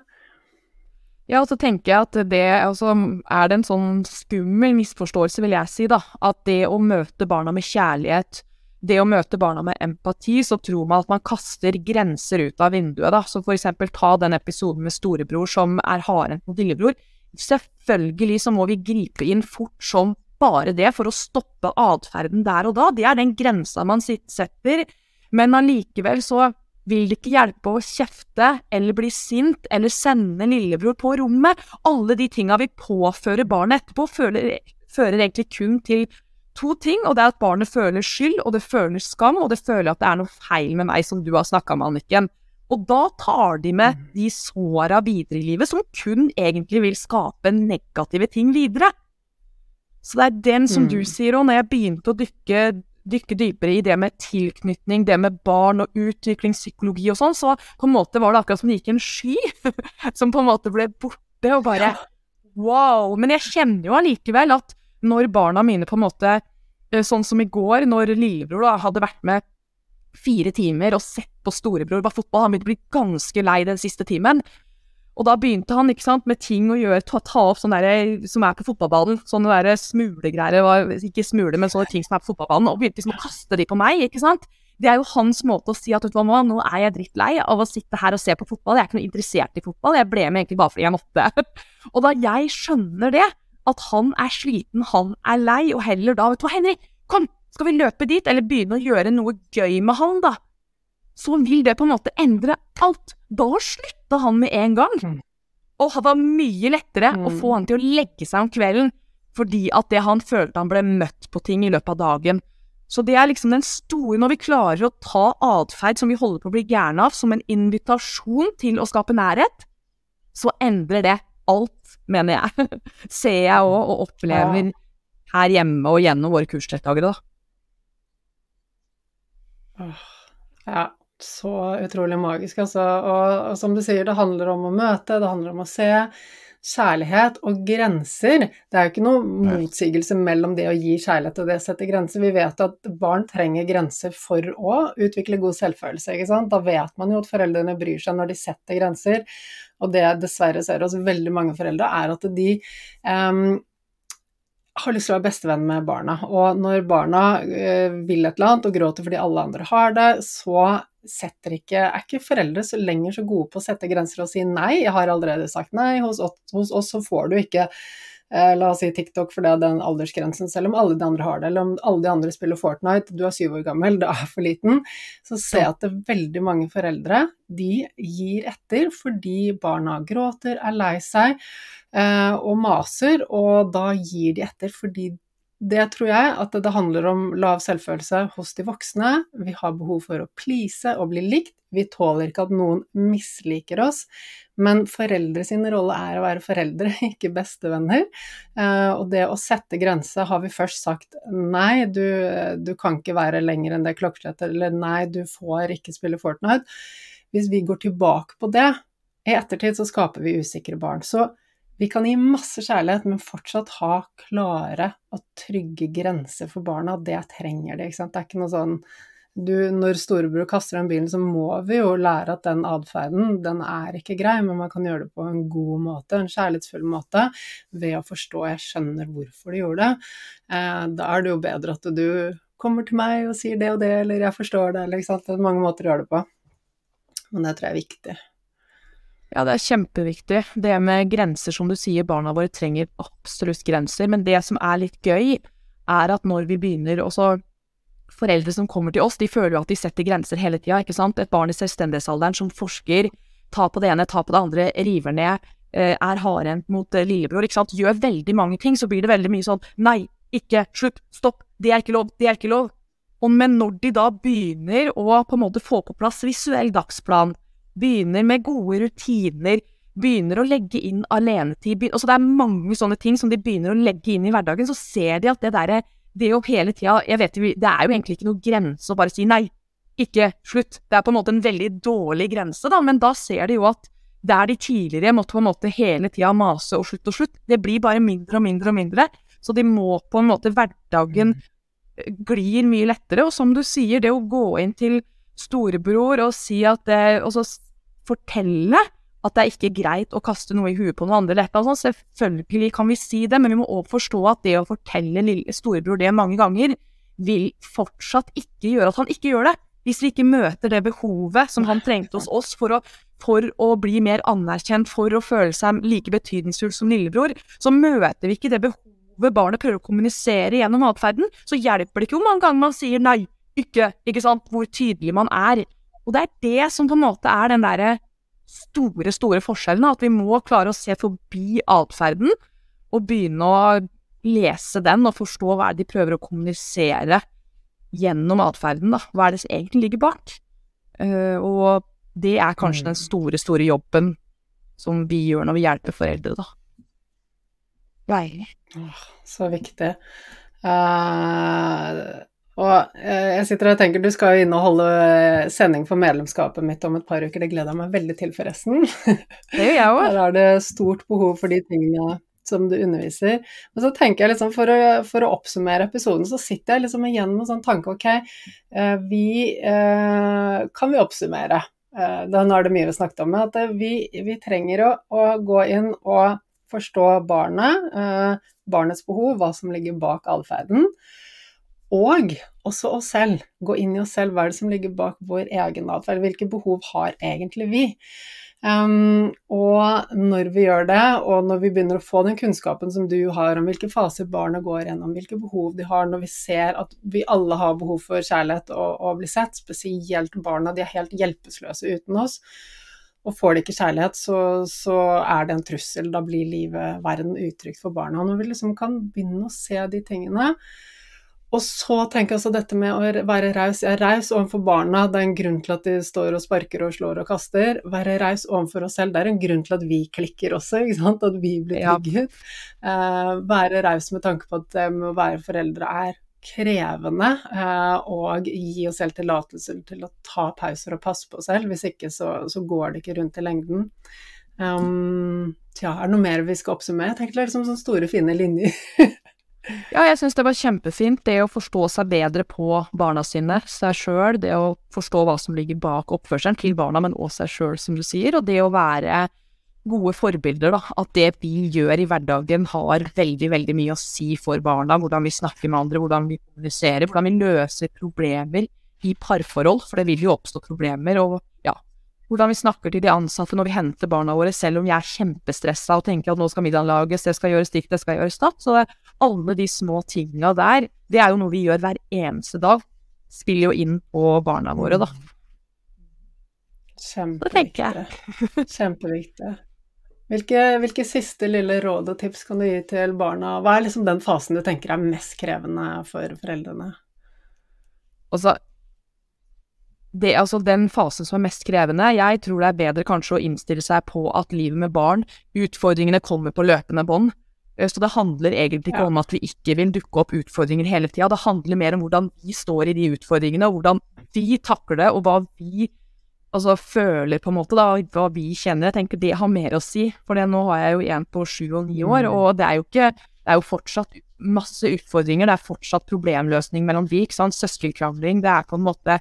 Ja, og så tenker jeg at det altså, er det en sånn skummel misforståelse, vil jeg si, da. At det å møte barna med kjærlighet det å møte barna med empati, så tror man at man kaster grenser ut av vinduet, da. Så for eksempel ta den episoden med storebror som er hardhendt mot lillebror. Selvfølgelig så må vi gripe inn fort som bare det for å stoppe atferden der og da. Det er den grensa man setter. Men allikevel så vil det ikke hjelpe å kjefte eller bli sint eller sende lillebror på rommet. Alle de tinga vi påfører barnet etterpå, føler, fører egentlig kun til to ting, og det er at barnet føler skyld, og det føler skam, og det føler at det er noe feil med meg, som du har snakka med, Anniken. Og da tar de med mm. de såra videre i livet, som kun egentlig vil skape negative ting videre. Så det er den som du mm. sier òg, når jeg begynte å dykke, dykke, dypere i det med tilknytning, det med barn og utviklingspsykologi og sånn, så på en måte var det akkurat som det gikk en sky som på en måte ble borte, og bare wow. Men jeg kjenner jo allikevel at når barna mine på en måte eh, Sånn som i går, når lillebror da, hadde vært med fire timer og sett på storebror på fotball, han begynte å bli ganske lei den siste timen. Og da begynte han ikke sant, med ting å gjøre, ta, ta opp sånne der, som er på fotballbanen, sånne der smulegreier, ikke smule, men sånne ting som er på fotballbanen, og begynte liksom å kaste de på meg, ikke sant. Det er jo hans måte å si at vet du hva, nå er jeg drittlei av å sitte her og se på fotball, jeg er ikke noe interessert i fotball, jeg ble med egentlig bare fordi jeg måtte. og da jeg skjønner det, at han er sliten, han er lei, og heller da Vet du hva, Henry, kom, skal vi løpe dit, eller begynne å gjøre noe gøy med han, da? Så vil det på en måte endre alt. Da slutta han med en gang. Mm. Og det var mye lettere mm. å få han til å legge seg om kvelden, fordi at det han følte han ble møtt på ting i løpet av dagen. Så det er liksom den store Når vi klarer å ta atferd som vi holder på å bli gærne av, som en invitasjon til å skape nærhet, så endrer det alt, mener jeg. Ser jeg òg, og opplever her hjemme og gjennom våre kursdeltakere, da. Ja, så utrolig magisk, altså. Og, og, som du sier, det handler om å møte, det handler om å se. Kjærlighet og grenser. Det er jo ikke noe motsigelse mellom det å gi kjærlighet og det å sette grenser. Vi vet at barn trenger grenser for å utvikle god selvfølelse. Da vet man jo at foreldrene bryr seg når de setter grenser. Og det jeg dessverre ser hos veldig mange foreldre, er at de um, har lyst til å være bestevenn med barna. Og når barna uh, vil et eller annet og gråter fordi alle andre har det, så setter ikke, er ikke foreldre så lenger så gode på å sette grenser og si nei. Jeg har allerede sagt nei. Hos, hos oss så får du ikke la oss si TikTok, for det er den aldersgrensen, selv om alle de andre har det, eller om alle de andre spiller Fortnite, du er syv år gammel, det er for liten, så ser jeg at det er veldig mange foreldre de gir etter fordi barna gråter, er lei seg eh, og maser, og da gir de etter fordi det tror jeg at det handler om lav selvfølelse hos de voksne. Vi har behov for å please og bli likt. Vi tåler ikke at noen misliker oss. Men foreldre sin rolle er å være foreldre, ikke bestevenner. Eh, og det å sette grenser har vi først sagt nei, du, du kan ikke være lenger enn det klokkeslettet, eller nei, du får ikke spille Fortnite. Hvis vi går tilbake på det, i ettertid så skaper vi usikre barn. Så vi kan gi masse kjærlighet, men fortsatt ha klare og trygge grenser for barna. Det trenger de. ikke sant? Det er ikke noe sånn du, Når storebror kaster den bilen, så må vi jo lære at den atferden, den er ikke grei, men man kan gjøre det på en god måte, en kjærlighetsfull måte, ved å forstå jeg skjønner hvorfor du gjorde det. Eh, da er det jo bedre at du kommer til meg og sier det og det, eller jeg forstår det, eller ikke sant. Det er mange måter å gjøre det på. Men det tror jeg er viktig. Ja, det er kjempeviktig. Det med grenser, som du sier, barna våre trenger absolutt grenser. Men det som er litt gøy, er at når vi begynner også Foreldre som kommer til oss, de føler jo at de setter grenser hele tida, ikke sant. Et barn i selvstendighetsalderen som forsker, tar på det ene, tar på det andre, river ned, eh, er hardhendt mot eh, lillebror, ikke sant. Gjør veldig mange ting, så blir det veldig mye sånn nei, ikke, slutt, stopp, det er ikke lov, det er ikke lov. Og men når de da begynner å på en måte få på plass visuell dagsplan, begynner med gode rutiner, begynner å legge inn alenetid altså Det er mange sånne ting som de begynner å legge inn i hverdagen, så ser de at det derre Det å hele tida Jeg vet det er jo egentlig ikke noe grense å bare si nei, ikke slutt. Det er på en måte en veldig dårlig grense, da, men da ser de jo at der de tidligere måtte på en måte hele tida mase og slutt og slutt, det blir bare mindre og mindre og mindre. Så de må på en måte Hverdagen mm. glir mye lettere. Og som du sier, det å gå inn til storebror og si at det, og så fortelle at det er ikke greit å kaste noe i huet på noen andre. Eller sånn. Selvfølgelig kan vi si det, men vi må også forstå at det å fortelle lille storebror det mange ganger, vil fortsatt ikke gjøre at han ikke gjør det. Hvis vi ikke møter det behovet som han trengte hos oss for å, for å bli mer anerkjent, for å føle seg like betydningsfull som lillebror, så møter vi ikke det behovet barnet prøver å kommunisere gjennom atferden. Så hjelper det ikke hvor mange ganger man sier nei, ikke, ikke sant, hvor tydelig man er. Og det er det som på en måte er den derre store, store forskjellen, at vi må klare å se forbi atferden og begynne å lese den og forstå hva de prøver å kommunisere gjennom atferden, da. Hva er det som egentlig ligger bak? Uh, og det er kanskje den mm. store, store jobben som vi gjør når vi hjelper foreldre, da. Deilig. Så viktig. Uh, og eh, jeg sitter og tenker du skal jo inn og holde eh, sending for medlemskapet mitt om et par uker, det gleder jeg meg veldig til, forresten. Det gjør jeg òg. Her er det stort behov for de tingene som du underviser. Men så tenker jeg liksom, for å, for å oppsummere episoden, så sitter jeg liksom igjen med en sånn tanke ok, eh, vi Kan vi oppsummere? Da, nå er det mye vi snakket om, at vi, vi trenger å, å, gå inn og forstå barnet, barnets behov, hva som ligger bak atferden. Og også oss selv. Gå inn i oss selv. Hva er det som ligger bak vår egen atferd? Hvilke behov har egentlig vi? Um, og når vi gjør det, og når vi begynner å få den kunnskapen som du har om hvilke faser barna går gjennom, hvilke behov de har, når vi ser at vi alle har behov for kjærlighet og, å bli sett, spesielt barna, de er helt hjelpeløse uten oss. Og får de ikke kjærlighet, så, så, er det en trussel. Da blir livet, verden, utrygt for barna. Når vi liksom kan begynne å se de tingene, og så tenker jeg også dette med å være raus. Jeg er raus overfor barna, det er en grunn til at de står og sparker og slår og kaster. Være raus overfor oss selv, det er en grunn til at vi klikker også, ikke sant? at vi blir trygget. Ja. Uh, være raus med tanke på at det med å være foreldre er krevende, uh, og gi oss selv tillatelse til å ta pauser og passe på oss selv. Hvis ikke så, så går det ikke rundt i lengden. Um, tja, er det noe mer vi skal oppsummere? Jeg tenker er liksom sånne store, fine linjer. Ja, jeg syns det var kjempefint, det å forstå seg bedre på barna sine, seg sjøl, det å forstå hva som ligger bak oppførselen til barna, men også seg sjøl, som du sier, og det å være gode forbilder, da. At det vi gjør i hverdagen har veldig, veldig mye å si for barna. Hvordan vi snakker med andre, hvordan vi kommuniserer, hvordan vi løser problemer i parforhold, for det vil jo oppstå problemer. Og hvordan vi snakker til de ansatte når vi henter barna våre, selv om jeg er kjempestressa og tenker at nå skal middagen lages, det skal gjøres dikt, det skal gjøres datt. Så alle de små tinga der, det er jo noe vi gjør hver eneste dag. Spiller jo inn på barna våre, da. Kjempeviktig. Kjempeviktig. Hvilke, hvilke, siste lille råd og tips kan du gi til barna? Hva er liksom den fasen du tenker er mest krevende for foreldrene? Altså, det, altså den fasen som er mest krevende, jeg tror det er bedre kanskje å innstille seg på at livet med barn, utfordringene kommer på løpende bånd. Eh, så det handler egentlig ikke ja. om at vi ikke vil dukke opp utfordringer hele tida, det handler mer om hvordan vi står i de utfordringene, og hvordan vi takler det, og hva vi altså, føler, på en måte, da, hva vi kjenner. Jeg tenker det har mer å si, for nå har jeg jo en på sju og ni år, mm. og det er jo ikke det er jo fortsatt masse utfordringer, det er fortsatt problemløsning mellom vi, ikke sant, søskenkrangling, det er på en måte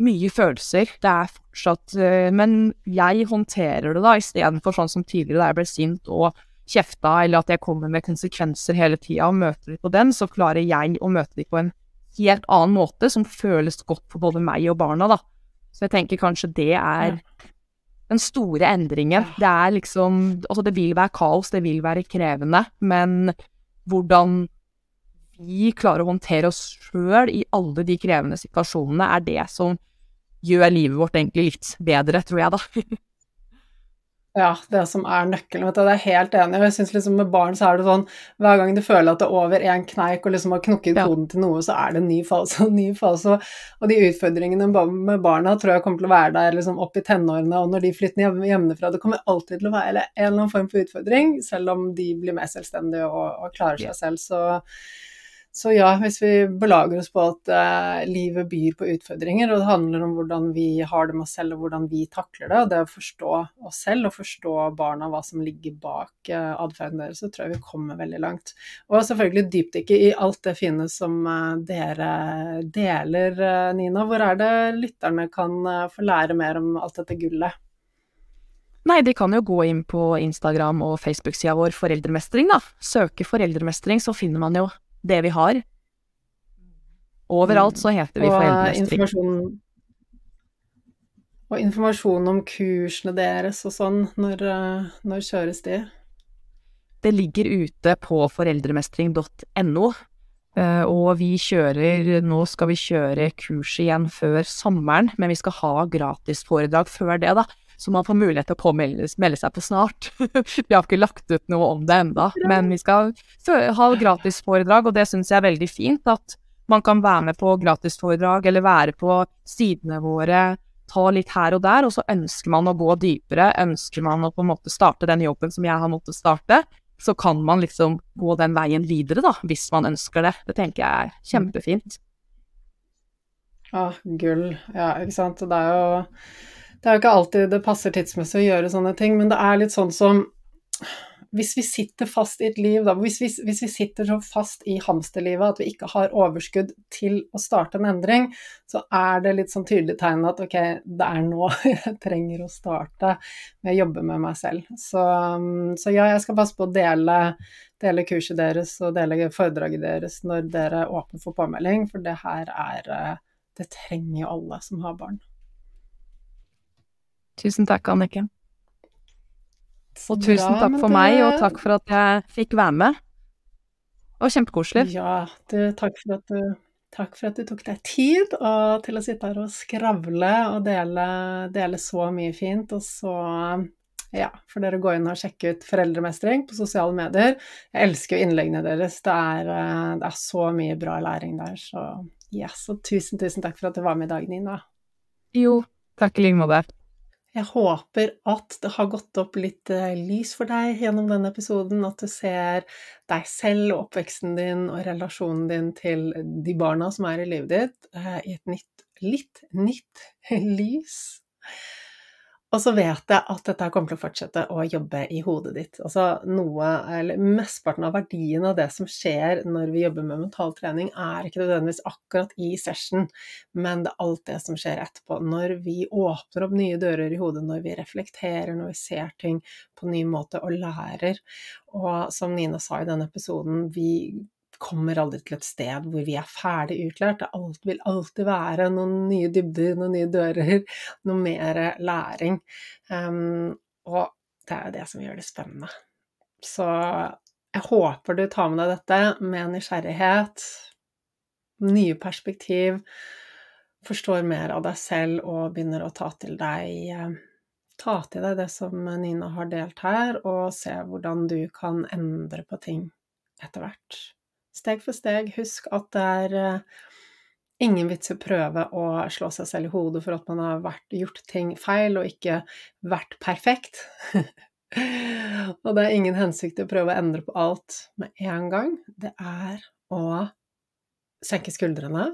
mye følelser. Det er fortsatt uh, Men jeg håndterer det da, istedenfor sånn som tidligere, da jeg ble sint og kjefta, eller at jeg kommer med konsekvenser hele tida og møter dem på den, så klarer jeg å møte dem på en helt annen måte, som føles godt for både meg og barna, da. Så jeg tenker kanskje det er den store endringen. Det er liksom Altså, det vil være kaos, det vil være krevende, men hvordan vi klarer å håndtere oss sjøl i alle de krevende situasjonene, er det som gjør livet vårt egentlig litt bedre, tror jeg, da. Ja, det som er nøkkelen. vet du, Det er helt enig. og jeg synes liksom Med barn så er det sånn hver gang du føler at det er over én kneik og liksom har knukket koden til noe, så er det en ny fase og en ny fase. Og de utfordringene med barna tror jeg kommer til å være der liksom opp i tenårene og når de flytter hjemmefra. Det kommer alltid til å være en eller annen form for utfordring, selv om de blir mer selvstendige og, og klarer seg selv. Så så ja, hvis vi belager oss på at eh, livet byr på utfordringer, og det handler om hvordan vi har det med oss selv og hvordan vi takler det, og det å forstå oss selv og forstå barna hva som ligger bak eh, atferden deres, så tror jeg vi kommer veldig langt. Og selvfølgelig dypdykke i alt det fine som eh, dere deler, eh, Nina. Hvor er det lytterne kan eh, få lære mer om alt dette gullet? Nei, de kan jo gå inn på Instagram og Facebook-sida vår Foreldremestring, da. Søke foreldremestring, så finner man jo det vi har. Overalt så heter vi foreldremestring. Og informasjon om kursene deres og sånn, når, eh, når kjøres de? Det ligger ute på foreldremestring.no. Uh, og vi kjører Nå skal vi kjøre kurs igjen før sommeren, men vi skal ha gratisforedrag før det, da så man får mulighet til å påmelde seg på snart. vi har ikke lagt ut noe om det enda, men vi skal ha gratisforedrag, og det syns jeg er veldig fint. At man kan være med på gratisforedrag, eller være på sidene våre, ta litt her og der, og så ønsker man å gå dypere, ønsker man å på en måte starte den jobben som jeg har måttet starte, så kan man liksom gå den veien videre, da, hvis man ønsker det. Det tenker jeg er kjempefint. Ah, gull. Ja, ikke sant. Det er jo det er jo ikke alltid det passer tidsmessig å gjøre sånne ting, men det er litt sånn som hvis vi sitter fast i et liv, da, hvis vi, hvis vi sitter så fast i hamsterlivet at vi ikke har overskudd til å starte en endring, så er det litt sånn tydelig tegn at ok, det er nå jeg trenger å starte med å jobbe med meg selv. Så, så ja, jeg skal passe på å dele, dele, kurset deres og dele foredraget deres når dere åpner for påmelding, for det her er Det trenger jo alle som har barn. Tusen takk, Anniken. Og tusen takk for meg, og takk for at jeg fikk være med. Var kjempekoselig. Ja, du, takk, for at du, takk for at du tok deg tid og, til å sitte her og skravle og dele, dele så mye fint. Og så ja, for dere gå inn og sjekke ut Foreldremestring på sosiale medier. Jeg elsker jo innleggene deres. Det er, eh, det er, så mye bra læring der. Så yes, og tusen, tusen takk for at du var med i dag, Nina. Jo, takk i like måte. Jeg håper at det har gått opp litt eh, lys for deg gjennom denne episoden, at du ser deg selv og oppveksten din og relasjonen din til de barna som er i livet ditt, eh, i et nytt, litt nytt lys. Og så vet jeg at dette kommer til å fortsette å jobbe i hodet ditt. Altså noe, eller Mesteparten av verdien av det som skjer når vi jobber med mental trening, er ikke nødvendigvis akkurat i session, men det er alt det som skjer etterpå. Når vi åpner opp nye dører i hodet, når vi reflekterer, når vi ser ting på ny måte og lærer. Og som Nina sa i denne episoden, vi kommer aldri til et sted hvor vi er ferdig utlært. Det vil alltid være noen nye dybder, noen nye dører, noe mer læring. Um, og det er jo det som gjør det spennende. Så jeg håper du tar med deg dette med nysgjerrighet, nye perspektiv, forstår mer av deg selv og begynner å ta til deg eh, ta til deg det som Nina har delt her, og se hvordan du kan endre på ting etter hvert. Steg for steg. Husk at det er eh, ingen vits i å prøve å slå seg selv i hodet for at man har vært, gjort ting feil og ikke vært perfekt. og det er ingen hensikt i å prøve å endre på alt med en gang. Det er å senke skuldrene,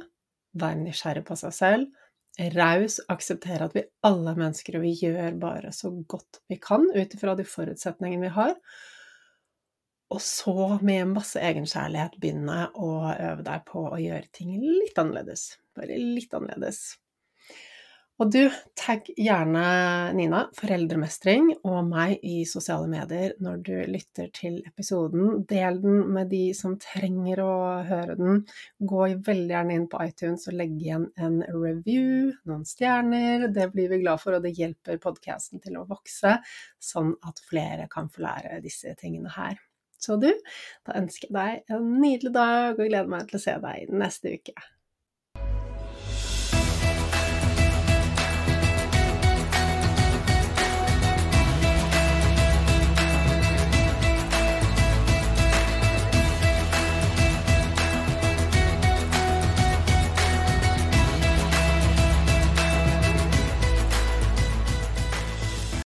være nysgjerrig på seg selv, raus, akseptere at vi alle er mennesker, og vi gjør bare så godt vi kan ut ifra de forutsetningene vi har. Og så, med masse egenkjærlighet, begynne å øve deg på å gjøre ting litt annerledes. Bare litt annerledes. Og du, tagg gjerne Nina, foreldremestring, og meg i sosiale medier når du lytter til episoden. Del den med de som trenger å høre den. Gå veldig gjerne inn på iTunes og legg igjen en review, noen stjerner. Det blir vi glad for, og det hjelper podkasten til å vokse, sånn at flere kan få lære disse tingene her. Så du, da ønsker jeg deg en nydelig dag og gleder meg til å se deg neste uke.